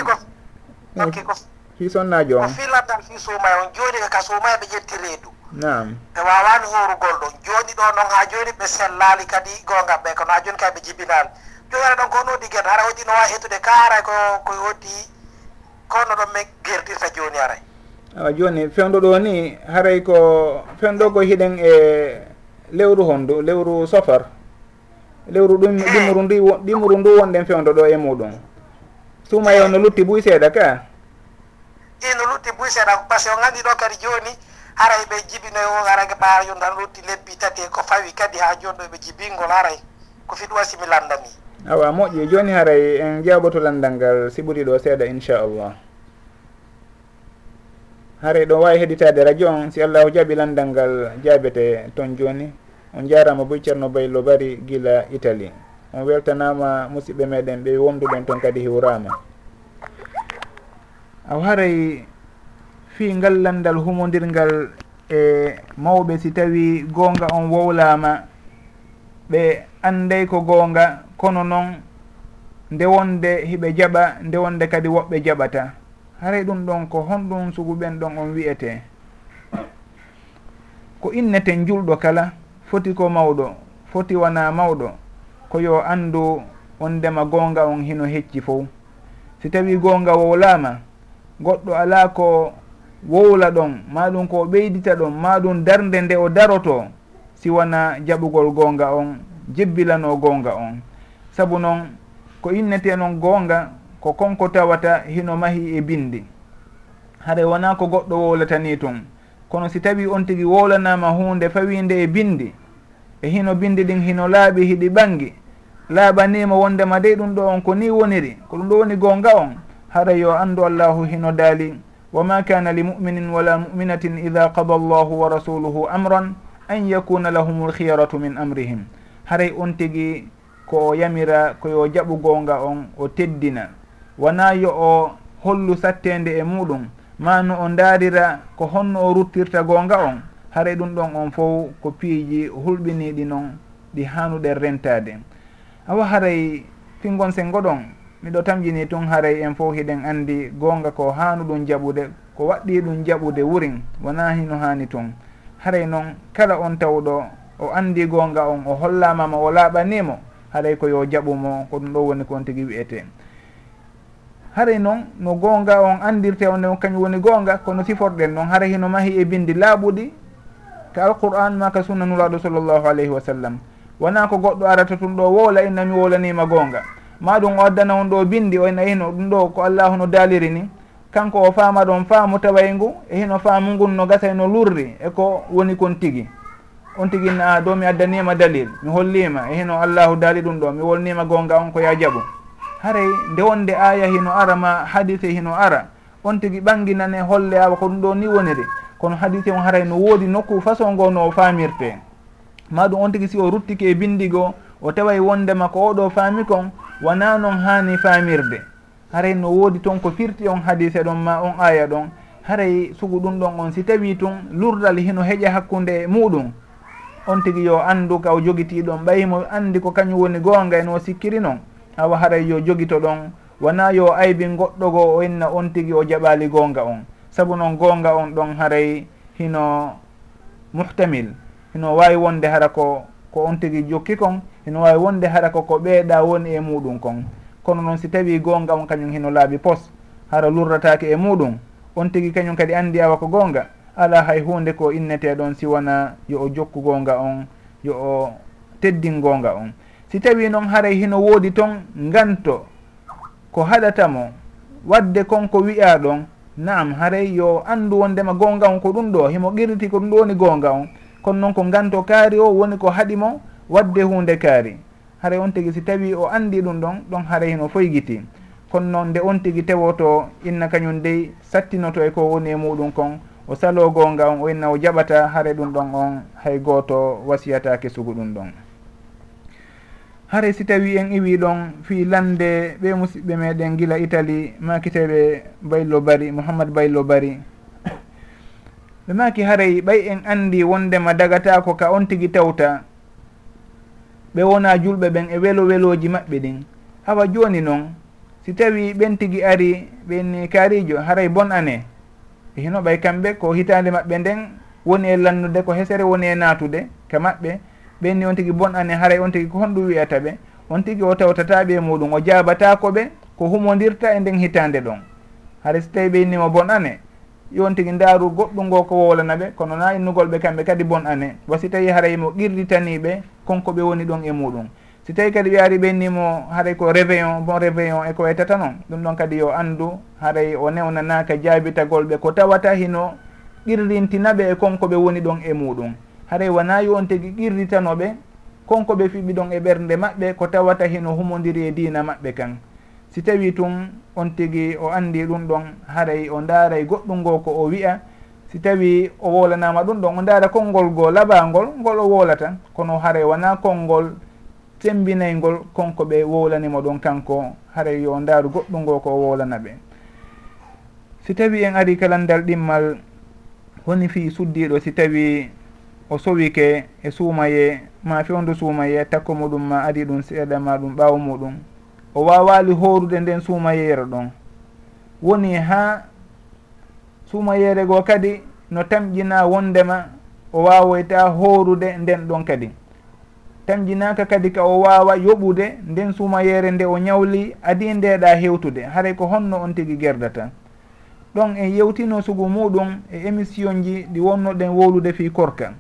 A: fi sonnajo on
C: filantan fi suumay on joni ka suumayɓe ƴetti reedu.
A: Nam
C: ɓe wawani horugol ɗon joni ɗo noon ha joni ɓe sellali kadi gonga ɓe kono ha joni kay ɓe jibinani jowere ɗon ko nodi guerɗo hara hoddi no wawi hettude kaaray ko koye hoddi kono ɗon min gertirta joni aray
A: awa joni fewdo ɗo ni haray ko fewdo ko hiɗen e lewru hondu lewru sofar lewru ɗum ɗimru ndi ɗimru ndu wonɗen fewdo ɗo e muɗum. Suma yo no lutti buy seeɗa ka?
C: I no lutti buy seeɗa par ce que o ganndi ɗo kadi jooni haray ɓe jibinoy o ara ɓa yo ndan lutti lebbi tati e ko fawi kadi ha jooni ɗo ɓe jibingol haray. Ko fiɗ wasi mi landami
A: awa moƴƴi joni haray en jawɓoto landal ngal si ɓuri ɗo seeɗa inchallah. Haray ɗo wawi heɗitade radio on si allahu jaaɓi landal ngal jaabete toon joni. on jarama boy ceerno baylo bari guila italie. On weltanama musidɓe meɗen ɓe womduɗon toon kadi hiwrama aw haray fi ngallandal humodirgal e mawɓe si tawi gonga on wowlama ɓe anday ko gonga kono noon nde wonde hiɓe jaɓa nde wonde kadi woɓɓe jaɓata. Haray ɗum ɗon ko honɗum sugu ɓen ɗon on wiyete ko innete julɗo kala foti ko mawɗo foti wona mawɗo ko yo anndu on ndema goonga on hino hecci fo. Si tawi goonga wowlama goɗɗo ala ko wowla ɗon maɗum ko ɓeydita ɗon maɗum darde nde o daroto si wona jaɓugol goonga on jebbilano goonga on. Saabu noon ko innete noon goonga ko konko tawata hino mahi e bindi. Hare wona ko goɗɗo wowlata ni tun kono si tawi on tigi wowlanama hunde fawinde e bindi e hino bindi ɗin hino laaɓi hiɗi ɓangi laaɓanima wondema de ɗum ɗo on ko ni woniri ko ɗum ɗo woni gonga on. Hara yo andu allahu hino daali wama kana li muminin wala muminatin ida qada allahu wa rasuluhu amran an yakuna lahum lkhiyaratu min amrihim. Haray on tigi ko o yamira koyo jaɓu gonga on o teddina. Wona yo o hollu sattede e muɗum. Ma no o daarira ko honno o ruttirta gonga on. haray ɗum ɗon on fof ko piiji hulɓiniɗi noon ɗi hanuɗen rentade awa haray fingon sen goɗon miɗo tamjini tun haray en fof hiɗen andi gonga ko hanu ɗum jaɓude ko waɗɗi ɗum jaɓude wurin wona hino hani tun. Haray noon kala on tawɗo o andi gonga on o hollamama o laaɓanimo haray ko yo jaɓumo ko ɗum ɗo woni kon tigui wiyete haray noon no gonga on andirte one kañum woni gonga kono siforɗen noon haray hino mahi e bindi laaɓuɗi ka alqur'an ma ka sunna nuraɗo sallllahu alayhi wa sallam. Wona ko goɗɗo arata tun ɗo wowla inna mi wowlanima goonga ma ɗum o addana on ɗo bindi o ina hino ɗum ɗo ko allahu no daaliri ni. Kanko o faama ɗon faamu taway ngu e hino faamu ngun no gasay no lurri e ko woni kon tigi. On tigi na a dow mi addanima dalil mi hollima e hino allahu daali ɗum ɗo mi wolnima gonga on ko ya jaɓu haray nde wonde aya hino ara ma hadise hino ara on tigui ɓanginane holle awa ko ɗum ɗo ni woniri. kono hadise on haray no woodi nokku façon ngo no o faamirte. Ma ɗum on tigi si o ruttike e bindigo o taway wondema ko oɗo faami kon wona noon hani faamirde. Haray no woodi toon ko firti on hadise ɗon ma on aya ɗon. Haray sugu ɗum ɗon on si tawi tun lurdal hino heƴa hakkunde muɗum. On tigi yo anndu ka o jogiti ɗon ɓayimo anndi ko kañum woni goonga en o sikkiri noon awa haray yo jogito ɗon wona yo aybi goɗɗo go o enna on tigi o jaɓali goonga on. saabu noon goonga on ɗon haray hino muhtamil hino wawi wonde hara ko ko on tigui jokki kon hino wawi wonde hara ko ko ɓeeɗa woni e muɗum kon. Kono noon si tawi gonga on kañum hino laaɓi pos hara lurratake e muɗum on tigui kañum kadi andi awa ko gonga ala hay hunde ko inneteɗon si wona yo o jokku gonga on yo o teddin gonga on. Si tawi noon haray hino woodi toon nganto ko haɗatamo wadde konko wiya ɗon naam haray yo andu wondema gonga on ko ɗum ɗo himo qirti ko ɗum ɗo woni gonga on. Kono noon ko ganto kaari o woni ko haɗimo wadde hunde kaari. Haray on tigi si tawi o andi ɗum ɗon ɗon haray hino foygiti kono noon nde on tigi tewoto inna kañum dey sattinoto e ko woni e muɗum kon. O salo gonga on o inna o jaɓata haare ɗum ɗon on hay goto wasiyatake sugu ɗum ɗon. haray si tawi en iwi ɗon fi lande ɓe musidɓe meɗen gila italie makiteɓe baylo bari mouhammad baylo bari. Ɓe maki haray ɓay en andi wondema dagatako ka on tigui tawta. Ɓe wona julɓe ɓen e welo weloji maɓɓe ɗin. Hawa joni noon si tawi ɓen tigui ari ɓenni kaarijo haray bon année e hino ɓay kamɓe ko hitande maɓɓe nden woni e lannude ko hesere woni e natude ka maɓɓe ɓenni on tigui bonɗane haray on tigui ko honɗum wiyata ɓe on tigui o tawtataɓe e muɗum o jabatako ɓe ko humodirta e nden hitande ɗon. Haray so tawi ɓennima bonɗane yon tigui ndaaru goɗɗum ngo ko wowlana ɓe kono na innugol ɓe kamɓe kadi bonɗane. Wasi tawi haray mo qirritaniɓe konko ɓe woni ɗon e muɗum. Si tawi kadi ɓe ari ɓennimo haray ko réveillon bon réveillon eko waytata noon ɗum ɗon kadi yo andu haray o newnanaka jaabitagol ɓe ko tawata hino qirrintinaɓe e konko ɓe woni ɗon e muɗum. haray wona yo on tigi qirritanoɓe konko ɓe fiɓi ɗon e ɓernde maɓɓe ko tawata hino humodiri e dina maɓɓe kan. Si tawi tun on tigui o andi ɗum ɗon haray o daaray goɗɗum ngo ko o wiya si tawi o wolanama ɗum ɗon o daara konngol goo labangol ngol o wolata kono haray wona konngol sembinaygol konko ɓe wolanimo ɗon kanko haray yo ndaaru goɗɗum ngo ko o wolana ɓe. Si tawi en ari kalandal ɗimmal woni fi suddiɗo si tawi o sowike e suumaye ma fewndu suumaye takko muɗum ma adi ɗum seeɗa ma ɗum ɓaawo muɗum. O wawali horude nden suumayeyre ɗon. Woni ha suumayere goo kadi no tamƴina wondema o wawoyta horude nden ɗon kadi. Tamƴinaka kadi ka o wawa yoɓude nden suumayere nde o ñawli adi ndeɗa hewtude haray ko honno on tigui gerdata. Ɗon en yewtino sugu muɗum e émission ji ɗi wonnoɗen wolude fi korka.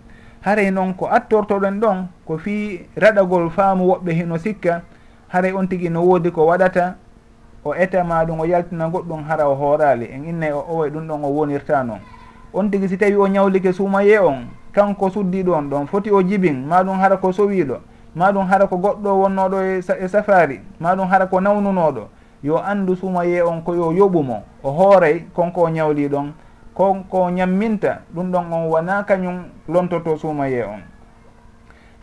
A: haray noon ko attortoɗen ɗon ko fi raɗagol faamu woɓɓe hino sikka haray on tigi no woodi ko waɗata o etama ɗum o yaltina goɗɗum hara o hoorali. En innay o owoy ɗum ɗon o wonirta noon on tigi si tawi o ñawlike suumaye on kanko suddiɗo on ɗon foti o jibin maɗum hara ko sowiɗo maɗum hara ko goɗɗo wonnoɗo e, e safari maɗum hara ko nawnunoɗo. Yo andu suumaye on ko yo yoɓumo o hooray konko o ñawli ɗon. ko ko ñamminta ɗum ɗon on wona kañum lontoto suumaye on.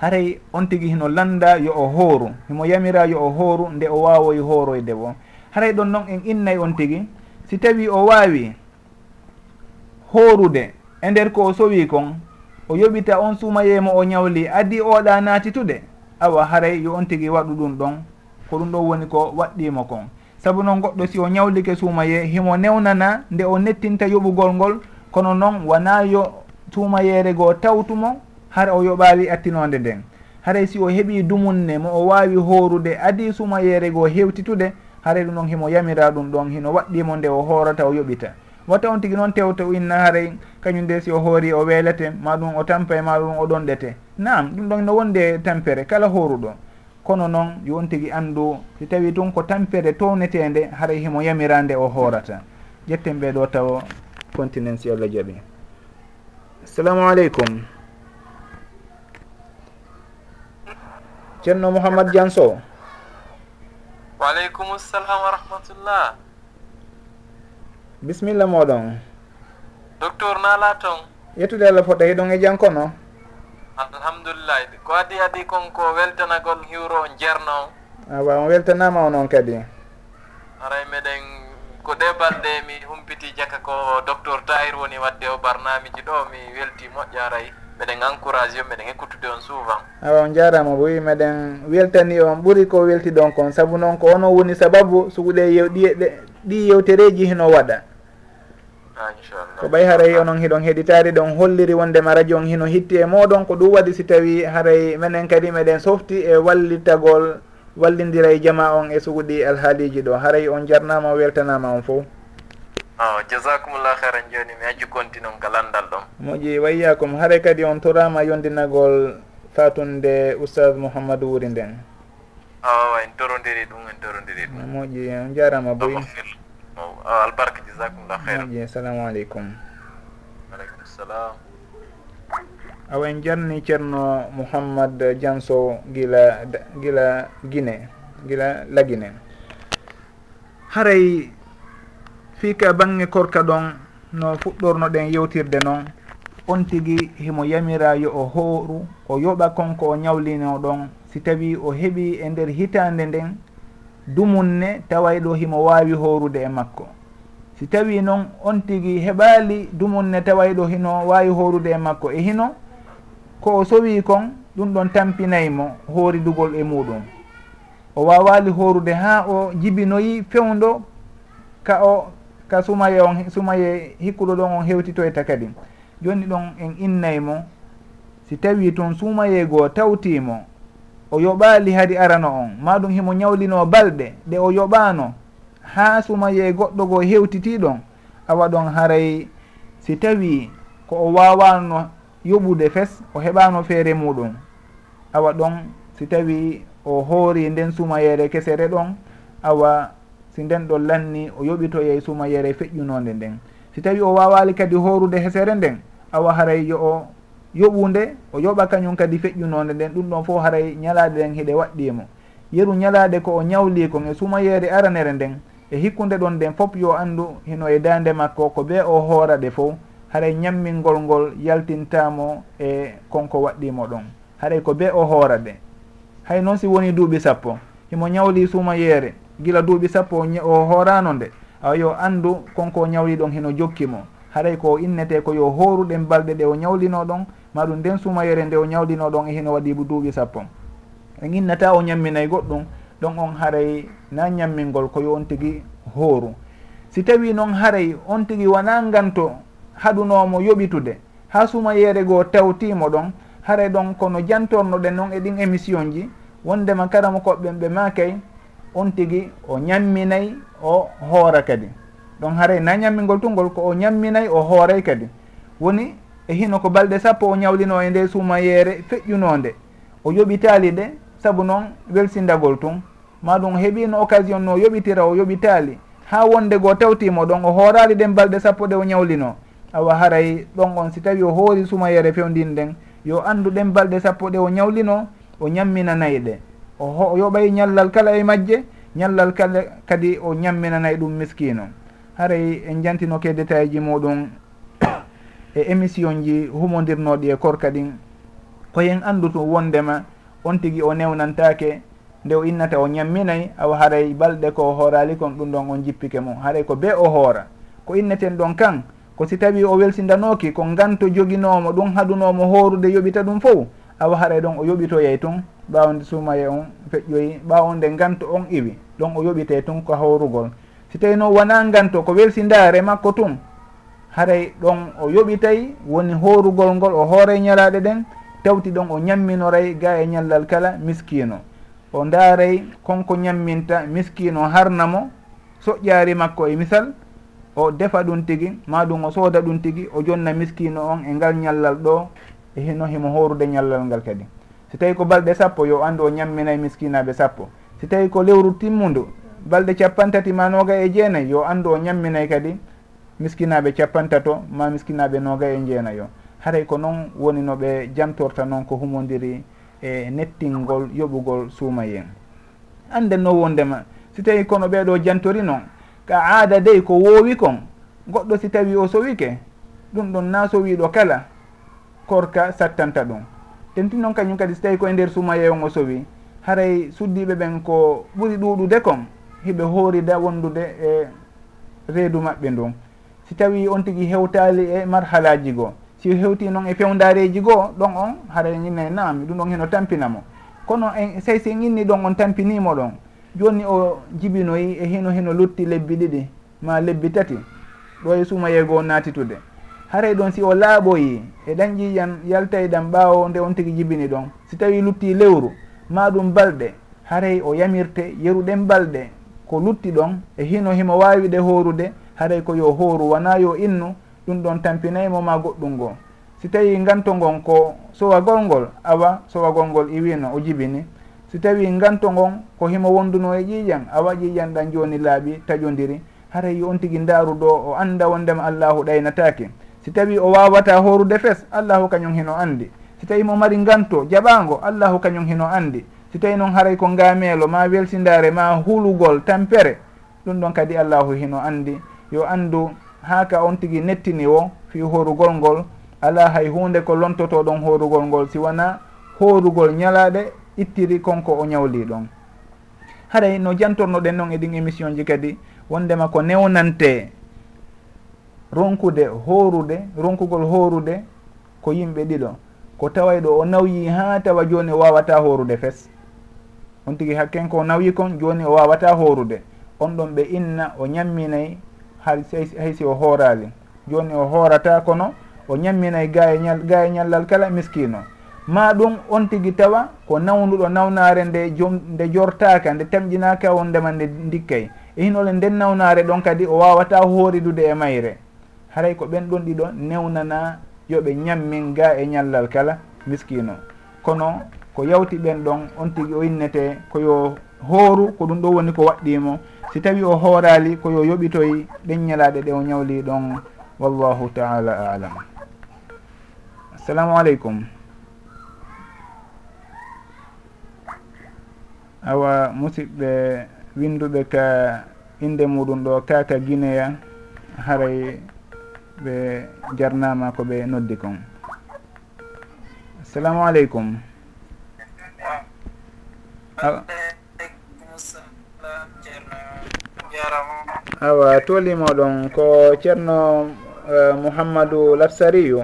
A: Haray on tigui hino landa yo o hooru himo yamira yo o hooru nde o wawoy hooroyde bo haray ɗon noon en innay on tigui si tawi o wawi hoorude e nder ko o sowi kon o yoɓita on suumayemo o ñawli addi oɗa naatitude awa haray yo on tigui waɗu ɗum ɗon ko ɗum ɗon woni ko waɗɗimo kon. saabu noon goɗɗo si o ñawlike suumaye himo newnana nde o nettinta yoɓugol ngol kono noon wona yo suumayere goo tawtumo hara o yoɓaali attinode nden. Haray si o heeɓi dumunne mo o wawi hoorude adi suumayere goo hewtitude haray ɗum ɗon himo yamira ɗum ɗon hino waɗɗimo nde o hoorata o yoɓita. Watta on tigui noon tewta inna haray kañum nde si o hoori o weelete maɗum o tampa e maɗum o ɗonɗete. Nam ɗum ɗon no wonde tampere kala hooruɗo. kono noon yo on tigui andu si tawi tun ko tampere townetende haray himo yamirande o hoorata. Ƴetten ɓeɗo taw continence yo allah jaaɓi assalamu aleykum. Ceerno mouhamad dian dianso
B: waaleykum salam wa rahmatullah.
A: Bisimilla moɗon.
B: Docteur nala toon
A: yettude allah foɗɗa hiɗon e jankono
B: alhamdulillahi. Ko adi adi konko weltanagol hiwro jerno on?
A: Awa on weltanama o noon kadi.
B: Aray meɗen ko ɗe balɗe mi humpiti jaka ko docteur tahir woni wadde o barnamiji ɗo mi welti moƴƴa aray. Meɗen encouragé on meɗen ekkutude on souvent
A: awa on jarama boyi meɗen weltani on ɓuuri ko welti ɗon kon. Saabu noon ko ono woni sababu suguɗe yew ɗi ɗi yewtereji hino waɗa.
B: Ah,
A: ko ɓay haray onon hiɗon heɗitari ɗon holliri wondema radio on hino hitti e moɗon. Ko ɗum waɗi si tawi haray minen kadi meɗen softi e wallitagol wallidira e jama on e suguɗi alhaaliji ɗo. Haray on jarnama o weltanama on fo.
B: Ah, o jasakumullah hara joni mi accu continon ka landal ɗon.
A: Moƴƴi wayyakum haray kadi on torama yondinagol fatunde oustad mouhammadou wuri nden.
B: Ah, Awa en torodiri ɗum en torodiri ɗum.
A: Moƴƴi on jarama boyi
B: albarka jasakumllah hayra
A: moƴƴi assalamu aleykum
B: aleykum salam
A: awen jarni ceerno mouhammad dianso gila gila guine gila laguine haray fiika bange korka ɗon no fuɗɗorno ɗen yewtirde noon on tigi himo yamira yo o hooru o yoɓa konko o ñawlino ɗon si tawi o heeɓi e nder hitande nden dumunne taway ɗo himo wawi horude e makko. Si tawi noon on tigui heɓali dumunne taway ɗo hino wawi horude e makko e hino ko o sowi kon ɗum ɗon tampinaymo horidugol e muɗum o wawali horude ha o jibinoyi fewdo ka o ka sumaye on sumaye hikkuɗo ɗon on hewtitoyta kadi joni ɗon en innaymo si tawi toon sumaye goo tawtimo o yoɓali hadi arano on. Maɗum himo ñawlino balɗe ɗe o yoɓano ha sumaye goɗɗo goo hewtitiɗon awa ɗon haray. Si tawi ko o wawano yoɓude fes o heɓano feere muɗum awa ɗon si tawi o hoori nden sumayere kesere ɗon awa si nden ɗon lanni o yoɓitoye sumayere feƴƴunode nden. Si tawi o wawali kadi horude hesere nden awa haray yo o yoɓunde o yoɓa kañum kadi feƴƴunode nden ɗum ɗon fof haray ñalade ɗen hiɗe waɗɗimo e yeru ñalade ko o ñawli kon e sumayere aranere nden e hikkude ɗon nden fof yo anndu hino e dande makko ko be o hooraɗe fof haray ñammingol ngol yaltintamo e konko waɗɗimo ɗon. Haray ko be o hoorade hay noon si woni duuɓi sappo himo ñawli sumayere. Gila duuɓi sappo o hoorano nde awa yo anndu konko ñawli ɗon hino jokkimo haray ko innete ko yo hooruɗen balɗe ɗe o ñawlino ɗon maɗum nden sumayere nde o ñawɗino ɗon e hino waɗibu duuɓi sappo e ginnata o ñamminay goɗɗum ɗon on haray na ñammingol koyo on tigui hooru. Si tawi noon haray on tigui wona nganto haɗunomo yoɓitude. Ha sumayere goo tawtimo ɗon haray ɗon kono jantornoɗen noon e ɗin émission ji wondema karama koɓɓen ɓe makay on tigui o ñamminay o hoora kadi. Ɗon haray na ñammingol tungol ko o ñamminay o hooray kadi. Woni e hino ko balɗe sappo o ñawlino e nde suumayere feƴƴunode o yoɓitali ɗe saabu noon welsindagol tun. Maɗum heɓino occasion no yoɓitira o yoɓitali ha wonde goo tawtimo ɗon o hoorali ɗen balɗe sappo ɗe o ñawlino. Awa haray ɗon on si tawi o hoori sumayere fewndin ɗen yo anndu ɗen balɗe sappo ɗe o ñawlino o ñamminanayi ɗe o yoɓay ñallal kala e majje ñallal kala kadi o ñamminanayi ɗum miskino haray en jantino ke détail ji muɗum e émission ji humodirnoɗi e korka ɗin. Ko hen andutu wondema on tigui o newnantake nde o innata o ñamminayi awa haray balɗe ko hoorali kon ɗum ɗon on jippike mum haray ko be o hoora. Ko inneten ɗon kan ko si tawi o welsindanoki ko ganto joguinomo ɗum haɗunomo hoorude yoɓita ɗum fof awa haray ɗon o yoɓitoyey tun ɓawde sumaye on feƴƴoyi ɓawon ganto on iwi ɗon o yoɓite tun ko hawrugol. Si tawi noon wona ganto ko welsindaare makko tun haray ɗon o yoɓitay woni horugol ngol o hoore ñalaɗe ɗen tawti ɗon o ñamminoray ga e ñallal kala miskino o ndaaray konko ñamminta miskino harnamo soƴƴaari makko e misal o defa ɗum tigi ma ɗum o sooda ɗum tigi o jonna miskino on e ngal ñallal ɗo e hino himo horude ñallal ngal kadi. Si tawi ko balɗe sappo yo anndu o ñamminay miskinaɓe sappo. Si tawi ko lewru timmudu balɗe capantati ma noga e jeenayi yo anndu o ñamminay kadi miskinaɓe capantato ma miskinaɓe noga e jeenayo haray ko noon woni no ɓe jamtorta noon ko humodiri e nettingol yoɓugol suumayen anden no wondema si tawi kono ɓeɗo jantori noon ka aada dey ko woowi kon goɗɗo si tawi o sowike ɗum ɗon na sowiɗo kala korka sattanta ɗum. Tenti noon kañum kadi so tawi koye nder suumayeyon o sowi haray suddiɓe ɓen ko ɓuri ɗuɗude kon hiɓe hoorida wondude e reedu maɓɓe ndun. si tawi on tigui hewtali e marhalaji goo si hewti noon e pewdareji goo ɗon on haɗa e ginna e naami ɗum ɗon heno tampinamo kono sey si inni ɗon on tampinimo ɗon joni o jibinoyi e hino heno lutti lebbi ɗiɗi ma lebbi tati ɗo e sumaye goo natitude haray ɗon si o laaɓoyi e ɗanƴiƴan yaltay ɗan ɓaawo nde on tigi jibini ɗon si tawi lutti lewru ma ɗum balɗe haray o yamirte yeruɗen balɗe ko lutti ɗon e hino himo wawiɗe horude haɗay ko yo hooru wona yo innu ɗum ɗon tampinaymo ma goɗɗum ngo. Si tawi nganto ngon ko sowagol ngol awa sowagol ngol iwino o jibini. Si tawi nganto ngon ko himo wonduno e ƴiiƴan awa ƴiiƴan ɗan joni laaɓi taƴodiri haray on tigui ndaaru ɗo o anda wondema allahu ɗaynatake. Si tawi o wawata horude fes allahu kañum hino andi si tawi mo mari nganto jaɓango allahu kañum hino andi si tawi noon haray ko ngameelo ma welsindare ma hulugol tampere ɗum ɗon kadi allahu hino andi yo anndu haa ka on tigi nettini wo fi horugol ngol ala hay hunde ko lontoto ɗon horugol ngol si wona horugol ñalaɗe ittiri konko o ñawli ɗon haray no jantornoɗen noon e ɗin émission ji kadi wondema ko newnante ronkude horude ronkugol horude ko yimɓe ɗiɗo. Ko taway ɗo o nawyi ha tawa joni o wawata horude fes. On tigui hakken ko nawyi kon joni o wawata horude on ɗon ɓe inna o ñamminayi haysi o hoorali joni o hoorata kono o ñamminay gaye ñal gaye ñallal kala miskino. Ma ɗum on tigui tawa ko nawnuɗo nawnare nde jom nde jortaka nde tamƴinaka wondema nde dikkay e hinole nden nawnare ɗon kadi o wawata hooridude e mayre. Haray ko ɓen ɗon ɗiɗo newnana yoɓe ñammin ga e ñallal kala miskino. Kono ko yawti ɓen ɗon on tigui o innete koyo hooru ko ɗum ɗo woni ko waɗɗimo si tawi o hoorali koyo yoɓitoy ɗen ñalaɗe ɗe o ñawli ɗon wallahu taala alam. Assalamu aleykum awa musidɓe winduɓe ka inde muɗum ɗo kaka guinéya haray ɓe jarnama ko ɓe noddi kon. Assalamu aleykum awa tolimoɗon ko ceerno uh, eh, mouhammadou labsariyu.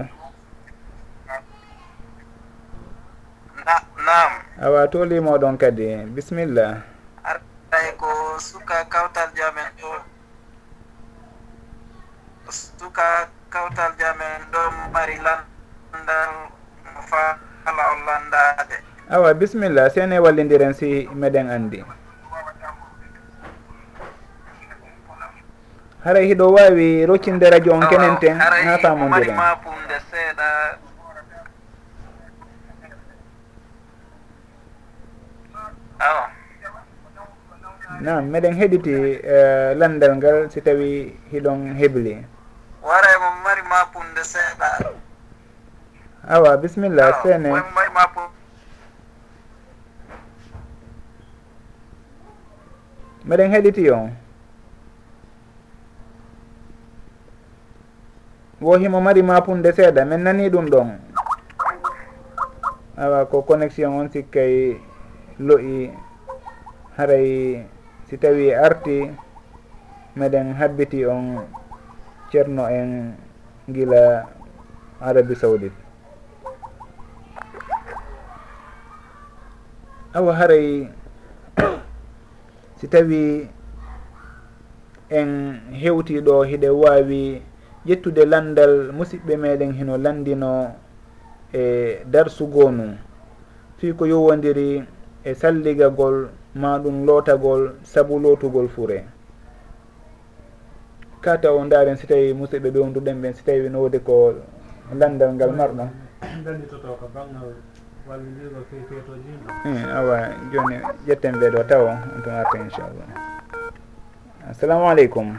B: Nam
A: awa tolimoɗon kadi. Bisimilla
B: artay ko suka kawtal jamen ɗo. Suka kawtal jamen ɗo mari landal faala o landade
A: awa bisimilla sene wallidiren si meɗen andi haray hiɗo wawi roccinde radio on kenen ten. Ha
B: famodir
A: nam meɗen heɗiti eh, uh, landal ngal si tawi hiɗon hebli
B: waray mo mari mapunde seeɗa.
A: Awa bisimilla sene
B: mari mapunde
A: meɗen heɗiti on. wo himo mari mapunde seeɗa min nani ɗum ɗon? Awa ko connexion on sikkay loyi haray si tawi arti meɗen habbiti on ceerno en gila arabi saoudite. Awa haray si tawi en hewti ɗo hiɗe wawi ƴettude landal musidɓe meɗen hino landino e darsugonu fii ko yowodiri e salligagol ma ɗum lootagol sabu lootugol fure. Kata o ndaren si tawi musidɓe ɓe wonduɗen ɓen si tawi no wodi ko landal ngal marɗon
E: landitoto ko banggal wallidirgo fe fetoji hm,
A: awa joni ƴetten ɓeɗo taw on tun arta inchallah. Assalamu aleykum.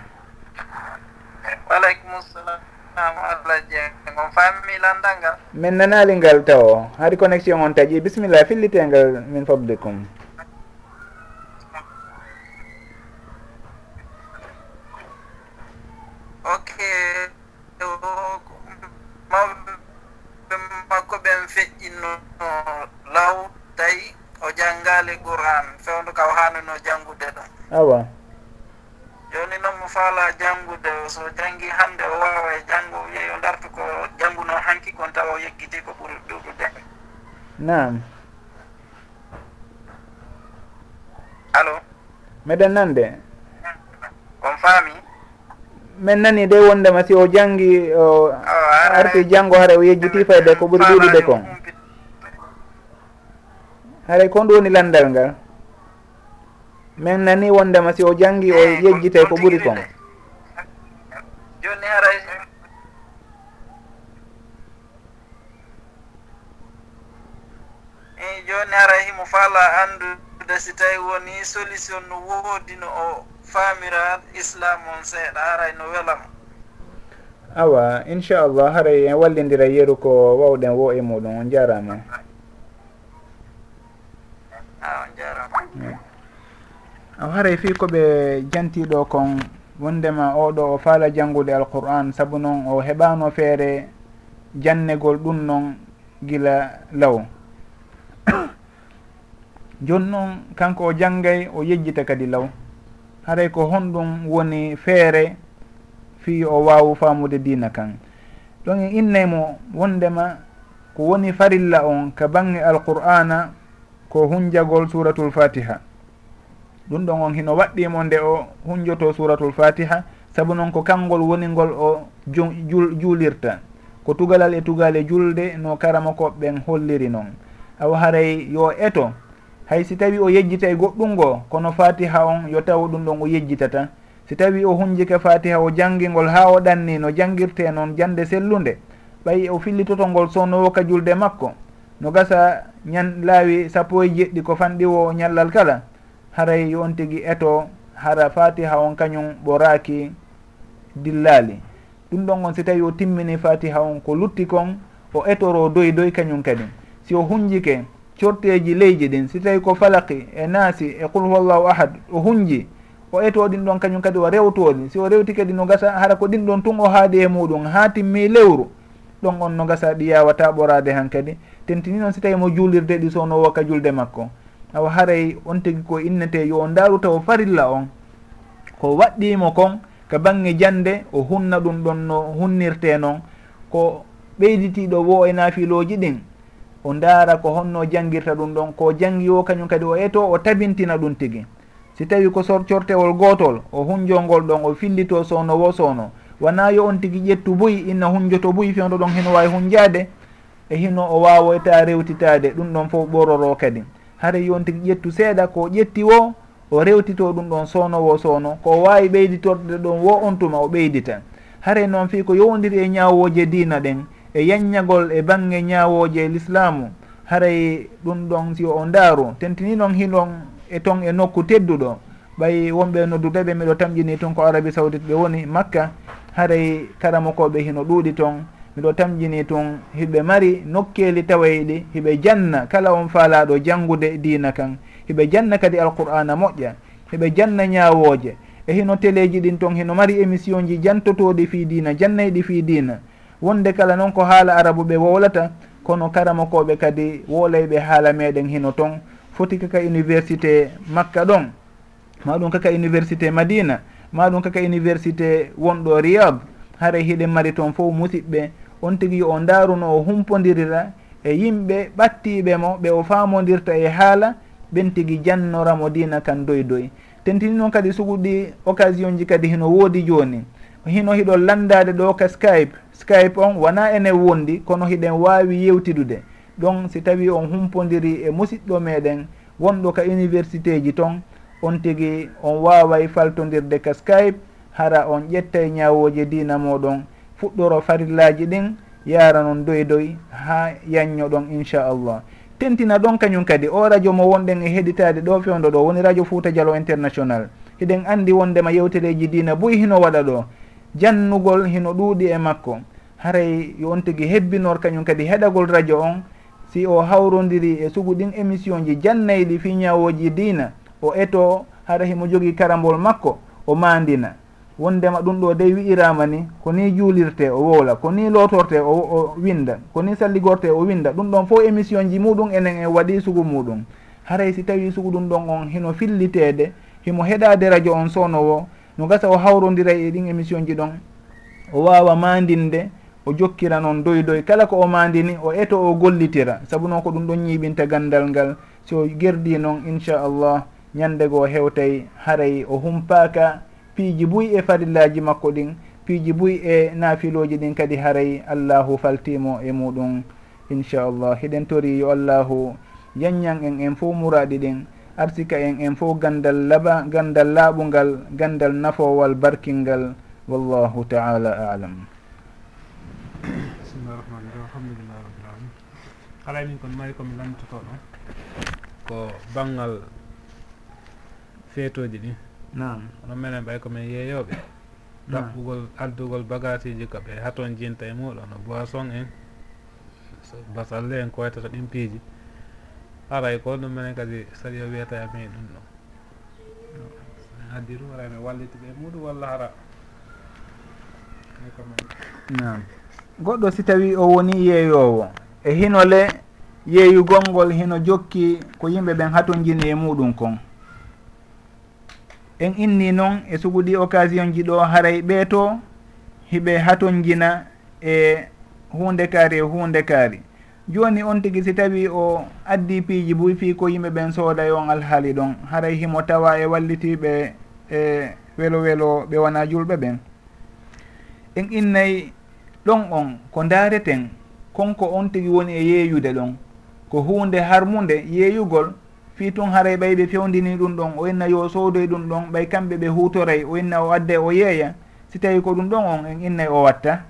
B: waleykum salam allah jeengo fammi landal ngal
A: min nanali ngal taw o haade connexion on taƴi. Bisimilla fillitengal min fobdekum
B: ok mawɓe makko ɓen feƴƴinno law tawi o janngali qouran fewndo ka o hanuno janngude ɗum.
A: Awa.
B: joni noon mo faala janngude so janngi hannde o wawa e janngo yeyo dartu ko jannguno hanki kon tawa o yeggiti ko ɓuuri ɗuɗude
A: nam
B: allo
A: meɗen nande
B: on faami?
A: Min nani de wondema si o janngi o arti janngo hara o yejjiti fayde ko ɓuuri ɗuɗude kon? Haray kon ɗum woni landal ngal. min nani wondema si o jangi o eh, yejjite ko ɓuri kon?
B: joni ara i eh. eh, joni ara himo faala andude si tawi woni solution no woodi no o famira islam on seeɗa. Haray no welamo
A: awa inchallah haray en wallidira yeru ko wawɗen wo e muɗum on jarama
B: a ah, on jarama
A: hmm. haray fi koɓe jantiɗo kon wondema oɗo o faala janngude alqur'an saabu noon o heɓano feere jannegol ɗum noon gila law. Joni noon kanko o janggay o yejjita kadi law. Haray ko honɗum woni feere fi o wawu famude dina kan. Ɗon en innaymo wondema ko woni farilla on ka bange alqur'ana ko hunjagol suratul fatiha ɗum ɗon on hino waɗɗimo nde o hunjoto suratul fatiha. Saabu noon ko kanngol woni ngol o juulirta. Ko tugalal e tugale julde no karama koɓɓen holliri noon awa haray yo eto. Hay si tawi o yejjita e goɗɗum ngo kono fatiha on yo taw ɗum ɗon o yejjitata. Si tawi o hunjike fatiha o janngingol ha o ɗanni no janngirte noon jande sellunde ɓayi o fillitoto ngol sownowo ka julde makko. No gasa ñan laawi sappo e jeɗɗi ko fanɗiwo ñallal kala. haray yon tigui eto hara fatiha on kañum ɓoraki dillali. Ɗum ɗon on si tawi o timmini fatiha on ko lutti kon o etoro doy doy kañum kadi. Si o hunjike corteji leydi ɗin si tawi ko falaki e naasi e qul huwallahu ahad o hunji o eto ɗin ɗon kañum kadi o rewtoɗi si o rewti kadi no gasa hara ko ɗin ɗon tun o haadi e muɗum ha timmi lewru ɗon on no gasa ɗi yawata ɓorade han kadi. Tentini noon si tawi mo juulirde ɗi sowno woka julde makko. tawa haray on tigi ko innete yo ndaaru taw farilla on. Ko waɗɗimo kon ka bange jande o hunna ɗum ɗon no hunnirte noon ko ɓeyditiɗo wo e naafiloji ɗin o ndaara ko honno jangirta ɗum ɗon. Ko jangi o kañum kadi o eto o tabintina ɗum tigi. Si tawi ko sorcortewol gotol o hunjolngol ɗon o fillito sowno wo sowno wona yo on tigi ƴettu buyi inna hunjoto buyi fewdo ɗon heno wawi hunjade e hino o wawoyta rewtitade ɗum ɗon fof ɓororo kadi. haray yonti ƴettu seeɗa ko ƴetti wo o rewtito ɗum ɗon sownowo sowno ko wawi ɓeyditorde ɗon wo on tuma o ɓeydita haray noon fi ko yowdiri e ñawoje dina ɗen e yanñagol e bangge ñawoje l'islamu haray ɗum ɗon si o ndaaru. Tentini noon hinon e ton e nokku tedduɗo. Ɓay wonɓe noddudeɓe miɗo tamƴini ton ko arabi saoudite ɓe woni makka. Haray karamokoɓe hino ɗuuɗi ton. miɗo tamƴini tun hiɓe mari nokkeli taweyɗi hiɓe janna kala on faalaɗo janngude dina kan. Hiɓe janna kadi alqur'ana moƴƴa hiɓe janna ñawoje. E hino téléji ɗin toon hino mari émission ji jantotoɗi fi dina jannayɗi fi dina wonde kala noon ko haala arabu ɓe wowlata kono karamakoɓe kadi wolayɓe haala meɗen hino toon foti kaka université makka ɗon maɗum kaka université madina maɗum kaka université wonɗo riyad haara hiɗen mari toon fof musiɓɓe. On tigi yo o daruno o humpodirira e yimɓe ɓattiɓe mo ɓe o famodirta e haala ɓen tigi jannoramo dina kan doy doy tentini noon kadi suguɗi occasion ji kadi hino woodi joni hino hiɗon landade ɗo ka skype. Skype on wona ene wondi kono hiɗen wawi yewtidude ɗon si tawi on humpodiri e musiɗɗo meɗen wonɗo ka université ji toon on tigi on waway faltodirde ka skype. hara on ƴettay ñawoje dina moɗon. Fuɗɗoro farillaji ɗin yara noon doy doy ha yanño ɗon inchallah. Tentina ɗon kañum kadi o radio mo wonɗen e heɗitade ɗo fewdo ɗo woni radio fouta dialo international. Hiɗen andi wondema yewtereji dina boyi hino waɗa ɗo. Jannugol hino ɗuuɗi e makko. Haray yo on tigui hebbinor kañum kadi heɗagol radio on si o hawrodiri e sugu ɗin émission ji jannayɗi fi ñawoji diina. O eto hara himo jogui karambol makko o mandina. wondema ɗum ɗo dey wi'irama ni ko ni juulirte o wowla ko ni lotorte o, o winda ko ni salligorte o winda ɗum ɗon fof émission ji muɗum enen en waɗi sugu muɗum. Haray si tawi sugu ɗum ɗon on hino fillitede himo heɗade radio on sownowo no gasa o hawrodiray e ɗin émission ji ɗon o wawa mandinde o jokkira noon doydoy kala ko o mandini o eto o gollitira. Saabu noon ko ɗum ɗon ñiɓinta gandal ngal so gerdi noon inchallah ñande goo hewtay haray o humpaka piiji buy e farillaji makko ɗin piiji buy e naafiloji ɗin kadi haray allahu faltimo e muɗum inchallah hiɗen tori yo allahu yanñan en en fof muraɗi ɗin arsika en en fof gandal laba gandal laaɓungal gandal nafowal barkingal wallahu taala alam.
E: Bisimillahi rahmani rahim alhamdulillahi rabbil alamin. Alay min kon mari komi lamtoto ɗon ko banggal feetoji ɗin
A: nam
E: onon minen ɓay komin yeeyoɓe. Ɗaɓɓugol addugol bagasiji ko ɓe haton jinta e muɗon boisson en. Basalle en koytata ɗin piiji aray ko ɗum minen kadi saɗi o wiyata e min ɗum ɗo. Addi ɗum ara mi walliti ɓe muɗum walla hara.
A: Nam goɗɗo si tawi o woni yeeyowo e hinole yeeyugol ngol hino jokki ko yimɓe ɓen hatojini e muɗum kon. en inni noon e suguɗi occasion ji ɗo haray ɓeeto hiɓe haton jina e hunde kaari e hunde kaari. Joni on tigui si tawi o addi piiji boy fi ko yimɓe ɓen sooda e on alhaali ɗon haray himo tawa e wallitiɓe e welo welo ɓe wona julɓe ɓen. En innayi ɗon on ko dareten konko on tigui woni e yeeyude ɗon ko hunde harmude yeeyugol fi tun haray ɓay ɓe fewndini ɗum ɗon o inna yo soodoy ɗum ɗon ɓay kamɓe ɓe hutoray o inna o adde o yeeya si tawi ko ɗum ɗon on en innay o watta.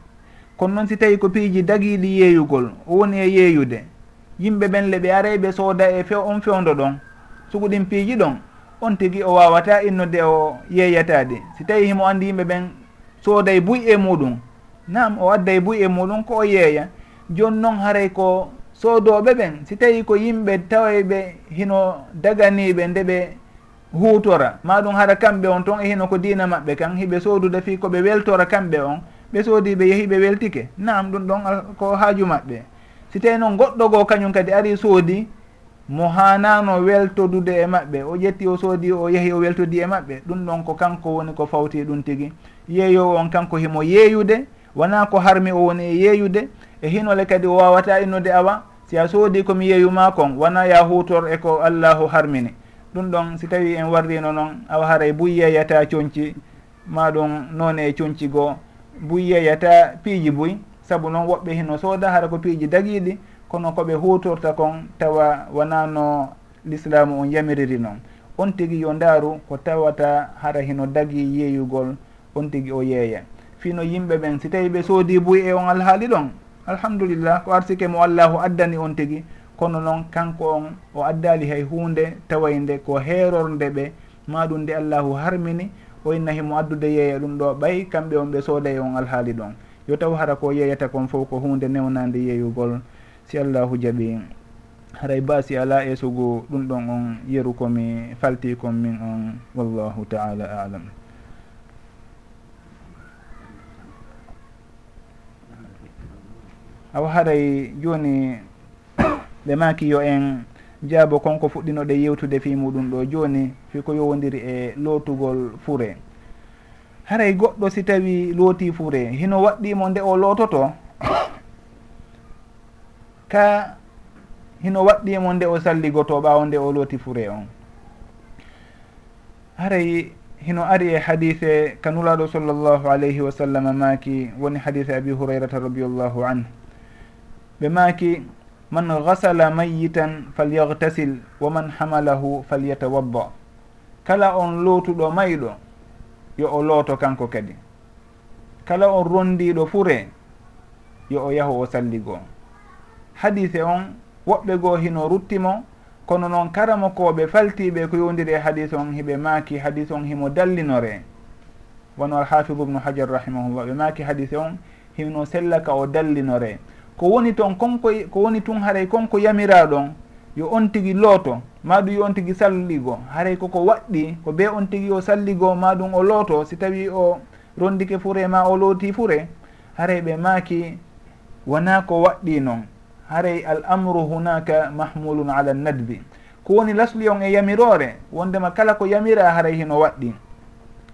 A: Kono noon si tawi ko piiji dagiiɗi yeeyugol o woni e yeeyude yimɓe ɓen le ɓe aray ɓe sooda e few on fewndo ɗon. Suguɗin piiji ɗon on tigi o wawata innode o yeeyataɗe si tawi himo andi yimɓe ɓen sooday buy e muɗum nam o adday buy e muɗum ko o yeeya. Joni noon haray ko sodoɓe ɓen si tawi ko yimɓe tawa ɓe hino daganiɓe nde ɓe hutora. Maɗum hara kamɓe on toon e hino ko diina maɓɓe kan hiɓe soodude fi koɓe weltora kamɓe on ɓe soodi ɓe yeehi ɓe weltike. Nam ɗum ɗon ko haaju maɓɓe. Si tawi noon goɗɗo goo kañum kadi ari soodi mo hanano weltodude e maɓɓe o ƴetti o soodi o yeehi o weltodi e maɓɓe ɗum ɗon ko kanko woni ko fawti ɗum tigi. Yeeyowo on kanko himo yeeyude wona ko harmi o woni e yeeyude e hinole kadi o wawata innude awa si a soodi komi yeeyuma kon wona ya hutor e ko allahu harmini. Ɗum ɗon si tawi en warrino noon awa haray buy e buyyeyata coñci maɗum noone e coñci goo. Buy buyyeyata piiji buy saabu noon woɓɓe hino sooda hara ko piiji dagiiɗi kono koɓe hutorta kon tawa wonano l'islamu on yamiriri noon. On tigi yo ndaaru ko tawata hara hino dagi yeeyugol on tigi o yeeya. Fino yimɓe ɓen si tawi ɓe soodi buy e on alhaali ɗon alhamdulillah ko artike mo allahu addani on tigi kono noon kanko on o addali hay hunde tawaynde ko heerorde ɓe maɗum nde allahu harmini o inna himo addude yeeya ɗum ɗo ɓay kamɓe on ɓe sooday e on alhaali ɗon. Yo taw hara ko yeeyata kon fof ko hunde newnade yeeyugol si allahu jaaɓi haray baasi ala esugu ɗum ɗon on yeru komi falti kon min on wallahu taala alam. awa haray joni ɓe maki yo en jaabo konko fuɗɗinoɗe yewtude fi muɗum ɗo joni fi ko yowodiri e lootugol fure. Haray goɗɗo si tawi looti fure hino waɗɗimo nde o loototo? Ka hino waɗɗimo nde o salligoto ɓawo nde o looti fure on. Haray hino ari e hadise ka nulaɗo sallllahu alayhi wa sallam maki woni hadise abi hurayrata radiallahu anhu. ɓe maaki man gasala mayitan falyagtasil wa man hamalahu falyatawadda. Kala on lootuɗo mayɗo yo o looto kanko kadi. Kala on rondiɗo fure yo o yahu o salligoo hadise on woɓɓe goo hino ruttimo kono noon karamo koɓe faltiɓe ko yowdiri e hadise on hiɓe maaki hadise on himo dallinore. Wono alhafidu ubnu hajar rahimahullah ɓe maaki hadise on hino sellaka o dallinore. ko woni toon konko ko woni tun haray konko yamiraɗon yo on tigi looto maɗum yo on tigi salligo. Haray koko waɗɗi ko be on tigi o salligo maɗum o looto si tawi o rondike fure ma o looti fure haray ɓe maaki wona ko waɗɗi noon haray al amru hunaka mahmulun ala nadbi. Ko woni lasli on e yamirore wondema kala ko yamira haray hino waɗɗi.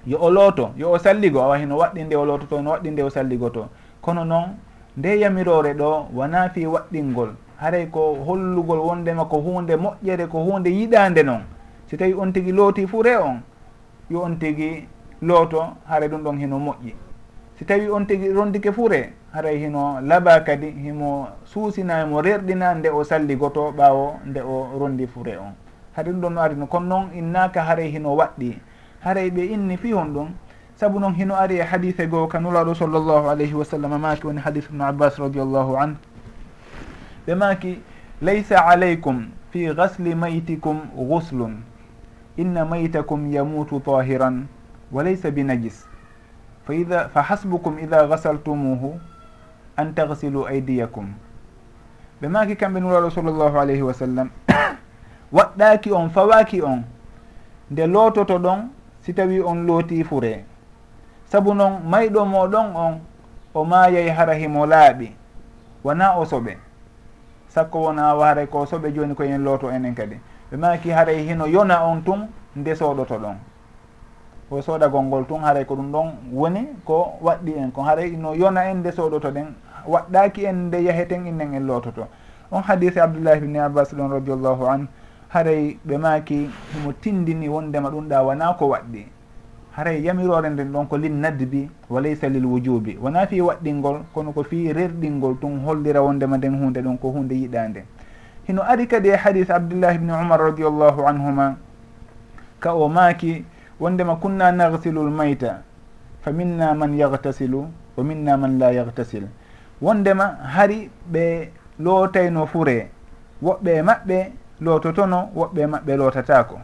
A: Yo o looto yo o salligo awa hino waɗɗi nde o looto to hino waɗɗi nde o salligo to kono noon nde yamirore ɗo wona fi waɗɗingol. Haray ko hollugol wondema ko hunde moƴƴere ko hunde yiɗande noon si tawi on tigui looti fuu re on yo on tigui looto haray ɗum ɗon heno moƴƴi. Si tawi on tigui rondike fuu re haray hino laba kadi himo suusina mo rerɗina nde o salligoto ɓawo nde o rondi fure on. Haɗa ɗum ɗon no arino kono noon innaka haray hino waɗɗi. Haray ɓe inni fi hon ɗum saabu noon hino ari e hadise goo ka nulaaɗo sallllahu alayhi wa sallam maaki woni hadise ibnu abbas radiallahu an ɓe maaki laysa alaykum fi gasli maytikum guslun inna maytakum yamutu tahiran wa laysa binajis fa ida fa hasbukum ida gasaltumuhu an tagsilu aydiyakum. Ɓe maaki kamɓe nuraaɗo sallllahu alayhi wa sallam waɗɗaki on fawaki on nde loototo ɗon si tawi on looti fure. saabu noon mayɗo moɗon on o maayay hara himo laaɓi. Wona o soɓe. Sakko wona waray ko soɓe joni koyen looto enen kadi. Ɓe maki haray hino yona on tun nde soɗoto ɗon. O soɗagol ngol tun haray ko ɗum ɗon woni ko waɗɗi en ko haray no yona en nde soɗoto ɗen waɗɗaki en nde yaheten innen en loototo. On hadise abdoullahi bine abbas ɗon radiallahu anhu haray ɓe maaki himo tindini wondema ɗum ɗa wona ko waɗɗi. haray yamirore nden ɗon ko lin nadbi wa laysa lil wujubi. Wona fi waɗɗingol kono ko fi rerɗingol tun hollira wondema nden hunde ɗon ko hunde yiɗande. Hino ari kadi e hadis abdoullahi bni umar radiallahu anhuma ka o maaki wondema kunna nagsilu l mayta fa minna man yagtasilu wa minna man la yagtasil wondema hari ɓe lootayno fure woɓɓe e maɓɓe loototono woɓɓe e maɓɓe lootatako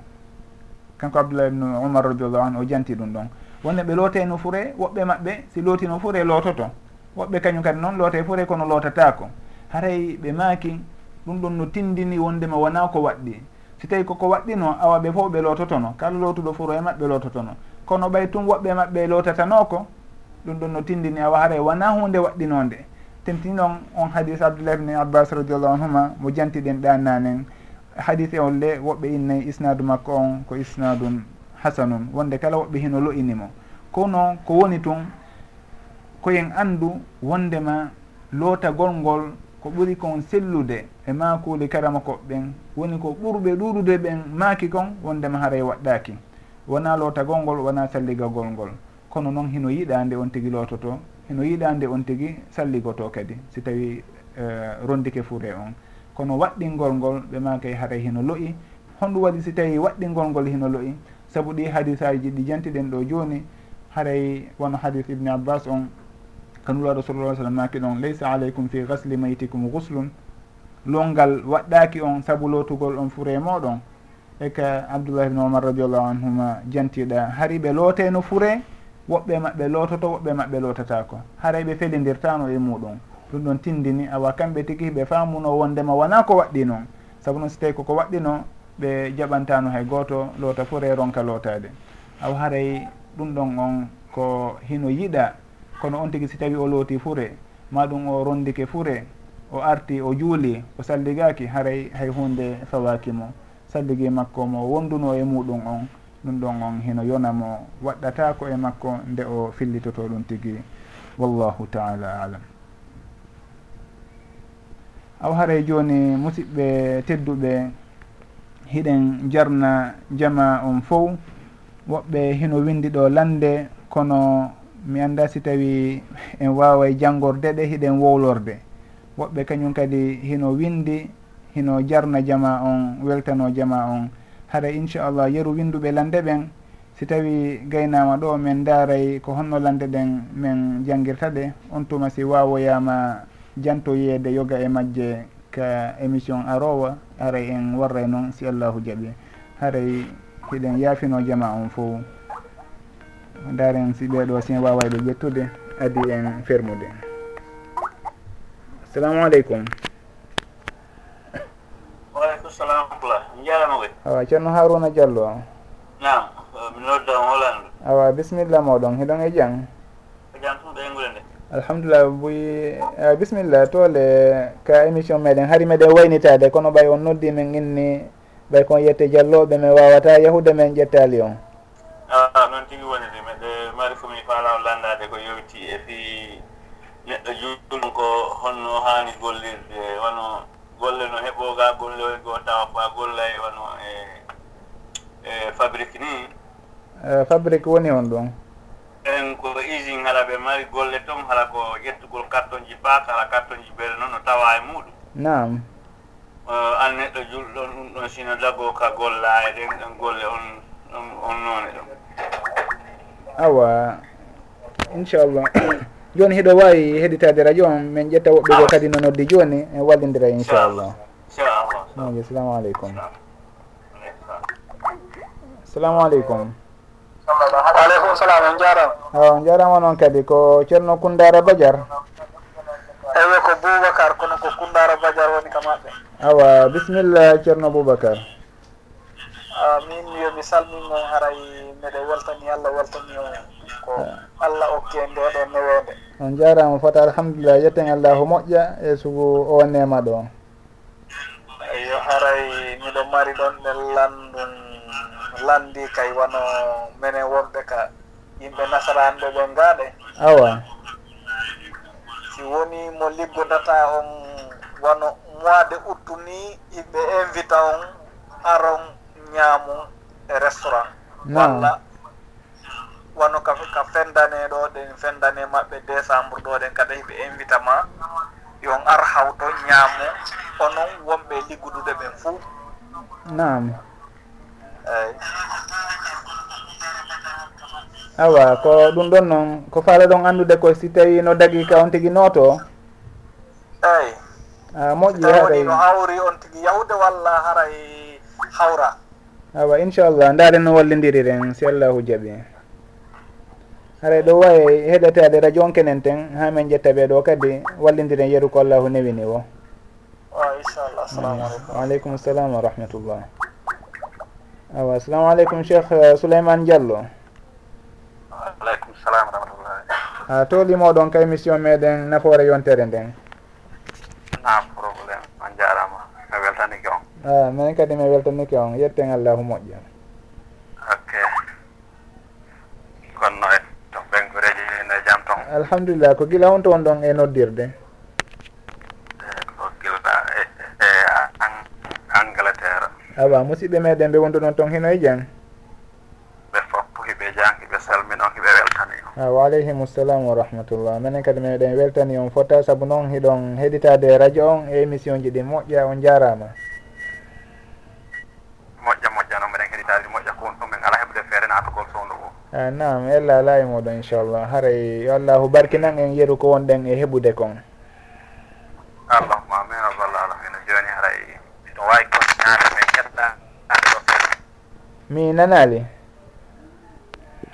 A: kanko abdoullah ibnu umar radiallahu anu o janti ɗum ɗon. Wonno ɓe lootayno fure woɓɓe maɓɓe si lootino fure loototo. Woɓɓe kañum kadi noon loota e fure kono lootatako haray ɓe maaki ɗum ɗon no tindini wondema wona ko waɗɗi. Si tawi koko waɗɗino awa ɓe fof ɓe loototono. Kala lootuɗo furo e maɓɓe loototono. Kono ɓay tun woɓɓe maɓɓe e lootatanoko ɗum ɗon no tindini awa haray wona hunde waɗɗinonde tentini ɗon on hadis abdoullah ibne abbas radiallahu anhuma mo jantiɗen ɗannanen hadise on le woɓɓe innayi isnadu makko on ko isnadum hasanun. Wonde kala woɓɓe hino lo'inimo kono ko woni tun koyen andu wondema lootagol ngol ko ɓuri kon sellude e makuli karama koɓɓen woni ko ɓurɓe ɗuɗude ɓen maaki kon wondema haray waɗɗaki wona lootagol ngol wona salligagol ngol kono noon hino yiɗande on tigi loototo hino yiɗande on tigi salligoto kadi. Si tawi uh, eh, rondike fure on. kono waɗɗingol ngol ɓe makay haray hino lo'i. Honɗum waɗi si tawi waɗɗingol ngol hino lo'i. Saabu ɗi hadisaji ɗi jantiɗen ɗo joni haray wono hadis ibne abbas on kanula rasulullah sallam maki ɗon laysa aleykum fi gasli maytikum guslun longal waɗɗaki on saabu lotugol on fure moɗon e ka abdoullah ibne omar radiallahu anhuma jantiɗa hari ɓe looteno fure woɓɓe maɓɓe loototo woɓɓe maɓɓe lootatako haray ɓe felidirtano e muɗum ɗum ɗon tindini. Awa kamɓe tigi ɓe famuno wondema wona ko waɗɗi noon? Saabu noon so tawi koko waɗɗino ɓe jaɓantano hay goto loota fof re ronka lootade awa haray ɗum ɗon on ko hino yiɗa kono on tigi si tawi o looti fure maɗum o rondike fure o arti o juuli o salligaki haray hay hunde fawaki mo. Salligi makko mo wonduno e muɗum on. Ɗum ɗon on hino yonamo waɗɗata ko e makko nde o fillitoto ɗum tigi. Wallahu taala alam. aw haray joni musidɓe tedduɓe hiɗen jarna jama on fof woɓɓe hino windi ɗo lande kono mi anda si tawi en waway janggorde ɗe hiɗen wowlorde woɓɓe kañum kadi hino windi hino jarna jama on weltano jama on. Haɗa inchallah yeru winduɓe lande ɓen si tawi gaynama ɗo min daaray ko honno lande ɗen min janguirta ɗe. On tuma si wawoyama jantoyeede yoga e majje ka émission arowa haray en warray noon si allahu jaaɓi haray hiɗen yaafino jama on fof. Daren si ɓeeɗo sin wawayɓe ƴettude adi en fermude. Assalamu aleykum.
F: Waleykum salam rahmatullah mi jarama koy.
A: Awa ceerno haruna diallo.
F: Nam mi noddan holandu
A: awa bisimilla moɗon hiɗon e jang?
F: Ko jam tum ɗo nde
A: alhamdulillah boyi eh, bisimillah toole ka émission meɗen haari meɗen waynitade kono ɓay on noddi men inni ɓay kon yette dialloɓe min wawata yahude men ƴettali on.
F: A noon tigui woni de meɗe mari commune faalaw landade ko yewti e fi neɗɗo juɗɗum ko honno hani gollirde wono golle no heɓoga golle go tawa fa gollay wono e e fabrique ni.
A: Eh, fabrique woni on ɗon.
F: en ko usine hala ɓe mari golle toon hala ko ƴettugol carton ji baak hala carton ji ɓere noon no tawa e muɗum.
A: Nam
F: an neɗɗo julɗon ɗum ɗon sino dago ka golla e ɗen ɗon golle on on noone ɗon.
A: Awa inchallah. Joni hiɗo wawi heɗitade radio on min ƴetta woɓɓe go kadi no noddi joni en wallidira inchallah.
F: Inchallah
A: salamu aleykum. Assalamu aleykum.
C: aleykum salam en jarama
A: on jarama noon kadi ko ceerno kundara badiar.
C: Eyi ko boubacar kono ko kundara badiar woni ka maɓɓe.
A: Awa bisimilla ceerno boubacar.
C: Min yomi salmino haray mbeɗe weltani allah weltani o ko allah okke nde ɗo newede e
A: on jarama fota alhamdulillah yetten allahu moƴƴa e sugu o nema ɗo.
C: Eyo haray miɗo mari ɗon ɗen landum landi kay wono minen wonɓe ka yimɓe nasaranɓe ɓe ngaaɗe
A: awa.
C: Si woni mo liggodata on wono mois de août ni yimɓe invita on aron ñaamu e restaurant. Walla wono ka ka fendane ɗo ɗen fendane maɓɓe décembre ɗo ɗen kada hiɓe invita ma. Yon ar hawto ñaamu onon wonɓe liggudude ɓen fuu.
A: Nam
C: eyi
A: awa ko ɗum ɗon noon ko faala ɗon anndude ko si tawi no dagi ka on tigi nooto?
C: Eyi
A: a ah,
C: moƴƴi
A: haray
C: no hawri on tigi yahude walla haray hawra.
A: Awa inchallah ndaren no wallidiriren si allahu jaɓi. Haray ɗo wawi heɗetade radio on kenen ten ha min ƴetta ɓe ɗo kadi wallidiren yeru ko allahu newini o
C: wa inchallah assalamu mm. aleykum.
A: Waaleykum salam wa rahmatullah. awa assalamu aleykum cheikh eh, souleymane diallo.
D: Aleykum salam rahmatullahi.
A: A tolimoɗon ka émission meɗen nafoore yontere nden.
D: Na probléme on jarama mi weltanike on.
A: A min kadi mi weltanike on yetten allahu moƴƴa
D: ok. Konno e to ɓengoreji ne jaam ton.
A: Alhamdulillah ko gila on toon ɗon e noddirde. awa musidɓe meɗen ɓe wondu noon toon hino e jaam
D: ɓe foppo hiɓe jaam hiɓe salmino hiɓe weltani on
A: awa aleyhimu salam wa rahmatullah. Minen kadi meɗen weltani on fota saabu noon hiɗon heɗitade radio on e émission ji ɗi moƴƴa on jarama.
D: Moƴƴa moƴƴa moƴƴano miɗen heɗitade moƴƴa. Kon won ɗum en ala heɓde feere natugol sowdo o
A: a nam ella ala e moɗon inchallah. Haray yo allahu barkinan en yeru ko wonɗen e heɓude kon.
D: Allahuma amin raballah alamina joni haray ɗo wawi
A: mi nanali.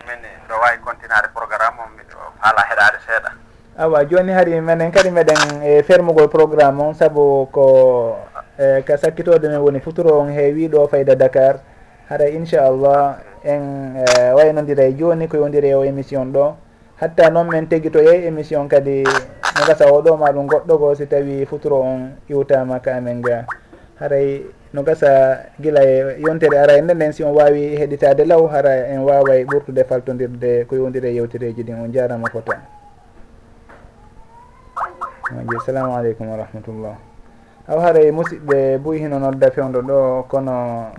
D: Mini ɗo wawi continuade programme o miɗo haala heɗade seeɗa.
A: Awa joni hari minen kadi meɗen e fermugol programme on saabu ko e ka sakkitode men woni futuro on heewi ɗo fayda dakar. Haray inchallah en e, waynodira e joni ko yowdiri o émission ɗo. Hatta noon min teguitoye émission kadi mi gasa oɗo ma ɗum goɗɗo go si tawi futuro on iwtama ka amen ga. Haray no gasa gila e yontere ara e nden nden si on wawi heɗitade law hara en waway ɓurtude faltodirde ko yowdiri e yewtereji ɗin on jarama fota tan assalamu aleykum wa rahmatullah. Aw haray e musidɓe buy hino nodda fewdo ɗo kono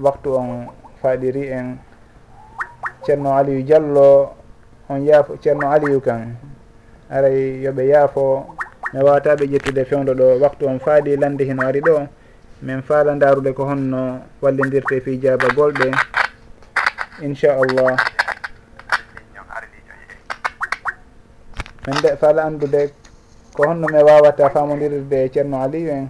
A: waktu on faɗiri en ceerno aliyu diallo on yaafo ceerno aliyu kan aray yooɓe yaafo mi wawataɓe ƴettude fewdo ɗo waktu on faaɗi lande hino ari ɗo. min faala ndarude ko honno wallidirte jaaba golɗe inchallah min de faala andude ko honno mi wawata famodirde ceerno aliyu en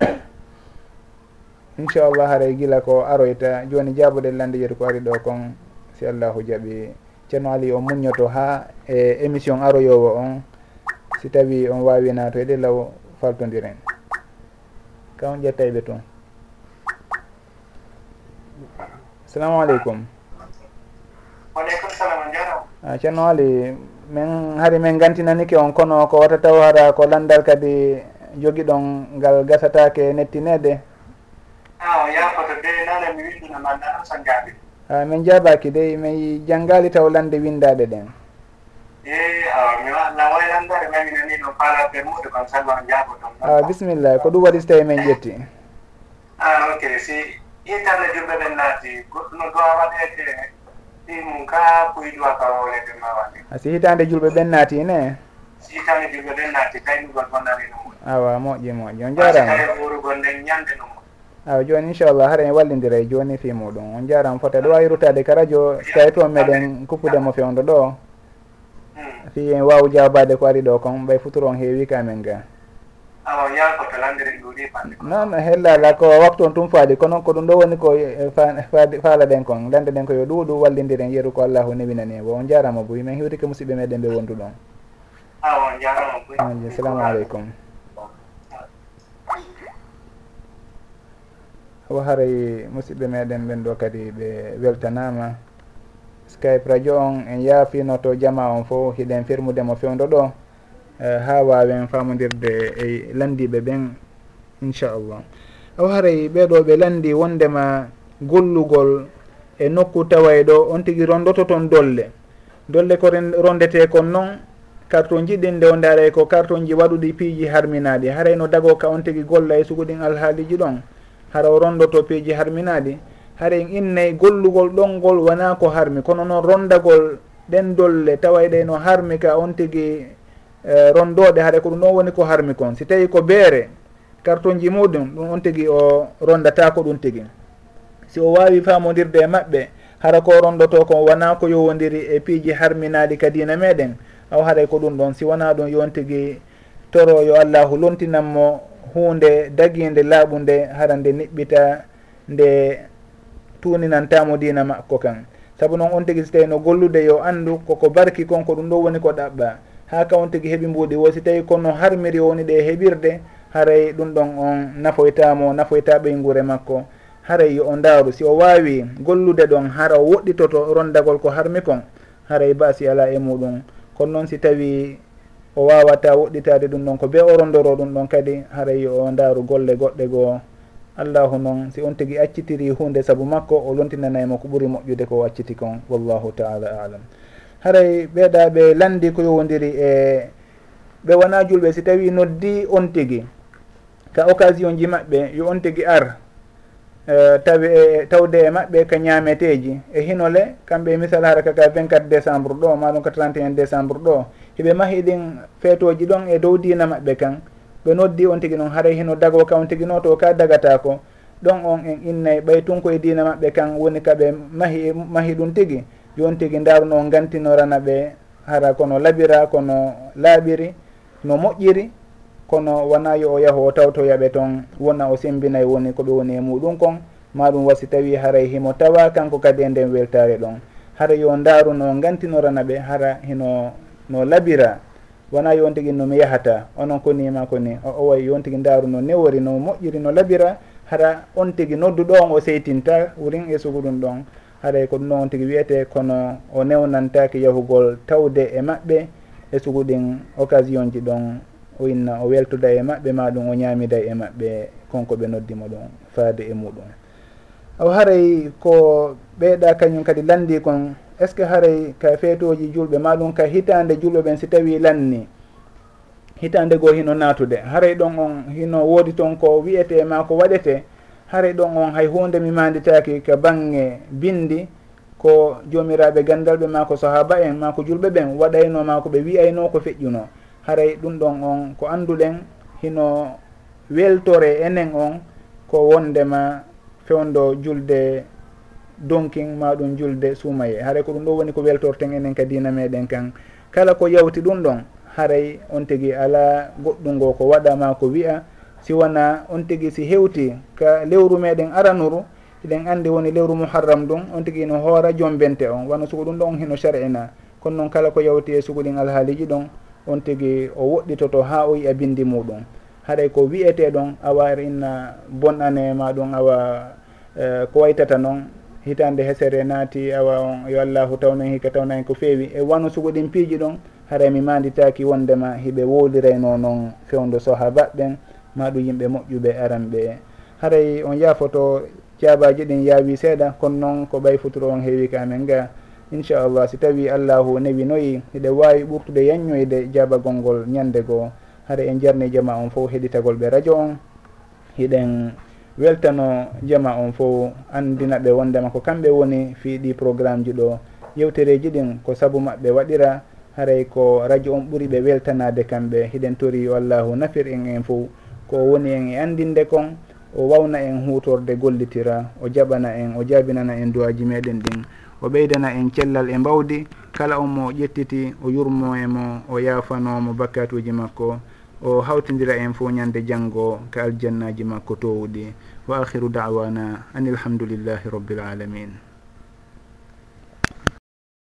A: inchallah haray gila ko aroyta. Joni jabude landijede ko ari ɗo kon si allahu jaaɓi ceerno aliyu o muñoto ha e émission aroyowo on si tawi on wawina to e ɗilaw faltodiren. ka on ƴettay ɓe toon. Assalamu aleykum.
C: Waleykum salam a jarama
A: a ceerno ali min haari min gantinanike on kono ko wata taw hara ko landal kadi jogi ɗon ngal gasatake nettinede
C: a yafoto de nane mi windunama nanan sangaɓe
A: a min jabaki dey mi janggali taw lande windaɗe ɗen.
C: Eh, ah,
A: a
C: ah,
A: bisimillahi ko ɗum waɗi so tawi min ƴetti
C: a ah, ok si hitande jumɓe ɓen naati goɗɗo no dowa waɗede ɗimum ka koyiɗuwa ka wowlede ma waɗe
A: si hitande julɓe ɓen naati ne?
C: Si hitande julɓe ɓen naati taynugol bonnani no
A: awa moƴƴi moƴƴi. On
C: jarama wurugol nden ñande no
A: awa joni inchallah haɗa en wallidira e, e joni fi muɗum. On jarama fota ɗo wawi rutade ka radio so tawi toon meɗen kuppudemo fewdo ɗo.
C: Hmm.
A: fi en waw jabade ko ari ɗo kon ɓay futuro on heewi kamen ga
C: awa ah, yakoto landere ɗuuɗi fande
A: non hellala ko waktu on tum faali kono ko ɗum ɗo woni ko eh, eh, faala ɗen kon lande ɗen ko yo ɗuuɗu wallidiren yeru ko allahu newinani bo on jarama boyi min hiwrike musidɓe meɗen ɓe wondu ɗon.
C: Awa on jarama boy
A: aji ah, assalamu aleykum. O haray musidɓe meɗen ɓen ɗo kadi ɓe weltanama skype radio on en yaafino to jama on fo hiɗen firmudemo fewdo ɗo e, ha wawen famodirde e landiɓe ɓen inchallah. Aw haray ɓeɗo ɓe landi wondema gollugol e nokku taway ɗo on tigui rondoto toon dolle. Dolle ko rondete kon noon carton ji ɗin nde o ndaray ko carton ji waɗuɗi piiji harminaɗi. Haray no dago ka on tigui golla e suguɗin alhaaliji ɗon hara o rondoto piiji harminaɗi. hara en innayi gollugol ɗongol wona ko harmi. Kono noon rondagol ɗen dolle tawayɗe no harmi ka on tigi eh, uh, rondoɗe haɗa ko ɗum ɗon woni ko harmi kon. Si tawi ko beere carton ji muɗum ɗum on tigi o rondata ko ɗum tigi. Si o wawi famodirde e maɓɓe hara ko rondoto ko wona ko yowodiri e piiji harminaɗi ka dina meɗen aw haɗay ko ɗum ɗon. Si wona ɗum yon tigi toro yo allahu lontinanmo hunde daguide laaɓude hara nde niɓɓita nde tuninantamo dina makko kan. Saabu noon on tigui so tawi no gollude yo andu koko barki kon ko ɗum ɗo woni ko ɗaɓɓa. Ha ka on tigui heeɓi mbuuɗi wo si tawi kono harmiri woni ɗe heeɓirde haray ɗum ɗon on nafoytamo nafoyta ɓeygure makko. Haray yo o ndaaru si o waawi gollude ɗon hara o woɗɗitoto rondagol ko harmi kon haray baasi ala e muɗum. Kono noon si tawi o wawata woɗɗitade ɗum ɗon ko be o rondoro ɗum ɗon kadi haray yo o ndaaru golle goɗɗe goo allahu noon si on tigui accitiri hunde saabu makko o lontinanaymo ko ɓuuri moƴƴude ko acciti kon wallahu taala alam. Haray ɓeeɗa ɓe landi ko yowodiri e ɓe wona julɓe si tawi noddi on tigui ka occasion ji maɓɓe yo on tigui ar Uh, tawe e tawde e maɓɓe ka ñaameteeji. E hinole kamɓe e misal hara kaka 24 décembre ɗo maɗum ko 31 décembre ɗo hiɓe mahi ɗin feetoji ɗon e dow diina maɓɓe kan. ɓe noddi on tigi noon haray heno dago ka on tigi noto ka dagata ko ɗon on en innayi ɓay tunko e dina maɓɓe kan woni kaɓe mahi mahi ɗum tigi. Yon tigi ndaruno gantinorana ɓe hara kono labira kono laaɓiri no moƴƴiri kono wona yo o yaho o tawtoyaɓe toon wona o sembinay woni koɓe woni e muɗum kon. Maɗum wasi tawi haray himo tawa kanko kadi e nden weltare ɗon. Hara yo ndaruno gantinorana ɓe hara hino no labira. wona yon tigui nomi yahata. Onon konima koni o owoy yon tigui daruno newori no moƴƴiri no laɓira hara on tigui nodduɗo on o seytinta wurin e sugu e ɗum ɗon haɗay ko ɗum noon tigui wiyete kono o newnantaki yahugol tawde e maɓɓe e sugu ɗin occasion ji ɗon. O inna o weltuda e maɓɓe ma ɗum o ñamida e maɓɓe. Konko ɓe noddimo ɗon faade e muɗum. O haray ko ɓeeɗa kañum kadi landi kon est ce que haray ka feetoji julɓe maɗum ka hitande julɓe ɓen si tawi lanni? Hitande goo hino naatude haray ɗon on hino woodi toon ko wiyete ma ko waɗete. Haray ɗon on hay hunde mi manditaki ka bange bindi ko jomiraɓe gandalɓe ma ko sahaba en ma ko julɓe ɓen waɗayno ma ko ɓe wiyayno ko feƴƴuno. Haray ɗum ɗon on ko anduɗen hino weltore enen on ko wondema fewndo julde donkin maɗum julde suumaye haray ko ɗum ɗo woni ko weltorten enen ka dina meɗen kan. Kala ko yawti ɗum ɗon haray on tigi ala goɗɗungo ko waɗama ko wiya si wona on tigi si hewti ka lewru meɗen aranuru eɗen andi woni lewru muharram ɗum on tigi no hoora joom bente on. Wano sugo ɗum ɗo on hino sar'ina kono noon kala ko yawti e sugoɗin alhaaliji ɗon on tigi o woɗɗitoto ha o yiya bindi muɗum. Haɗay ko wiyete ɗon awa inna bonɗane ma ɗum awa uh, ko waytata noon hitande hesere naati awa on yo allahu tawno hika tawna hen ko feewi. E wano sugo ɗin piiji ɗon haray mi manditaki wondema hiɓe wowlirayno noon fewdo sahaba ɓen maɗum yimɓe moƴƴuɓe aranɓe haray on yaafoto jaabaji ɗin yaawi seeɗa kono noon ko ɓay futuro on heewi kamen ga inchallah si tawi allahu newi noyi hiɗe wawi ɓurtude yanñoyde jaabagol ngol ñande goo. Hara en jarni jama on fof heɗitagol ɓe radio on hiɗen weltano jama on fof andina ɓe wondema ko kamɓe woni fi ɗi programme ji ɗo. Yewtereji ɗin ko saabu maɓɓe waɗira haray ko radio on ɓuuri ɓe weltanade kamɓe. Hiɗen tori yo allahu nafir en en fo. Ko woni en e andinde kon o wawna en hutorde gollitira o jaɓana en o jabinana en duwaji meɗen ɗin. O ɓeydana en cellal e mbawdi kala on mo ƴettiti o yurmo e mo o yafanomo bakatuji makko. o hawtidira en fo ñande janggo ka aljannaji makko towuɗi wa akhiru dawana an ilhamdulillahi rabbil alamin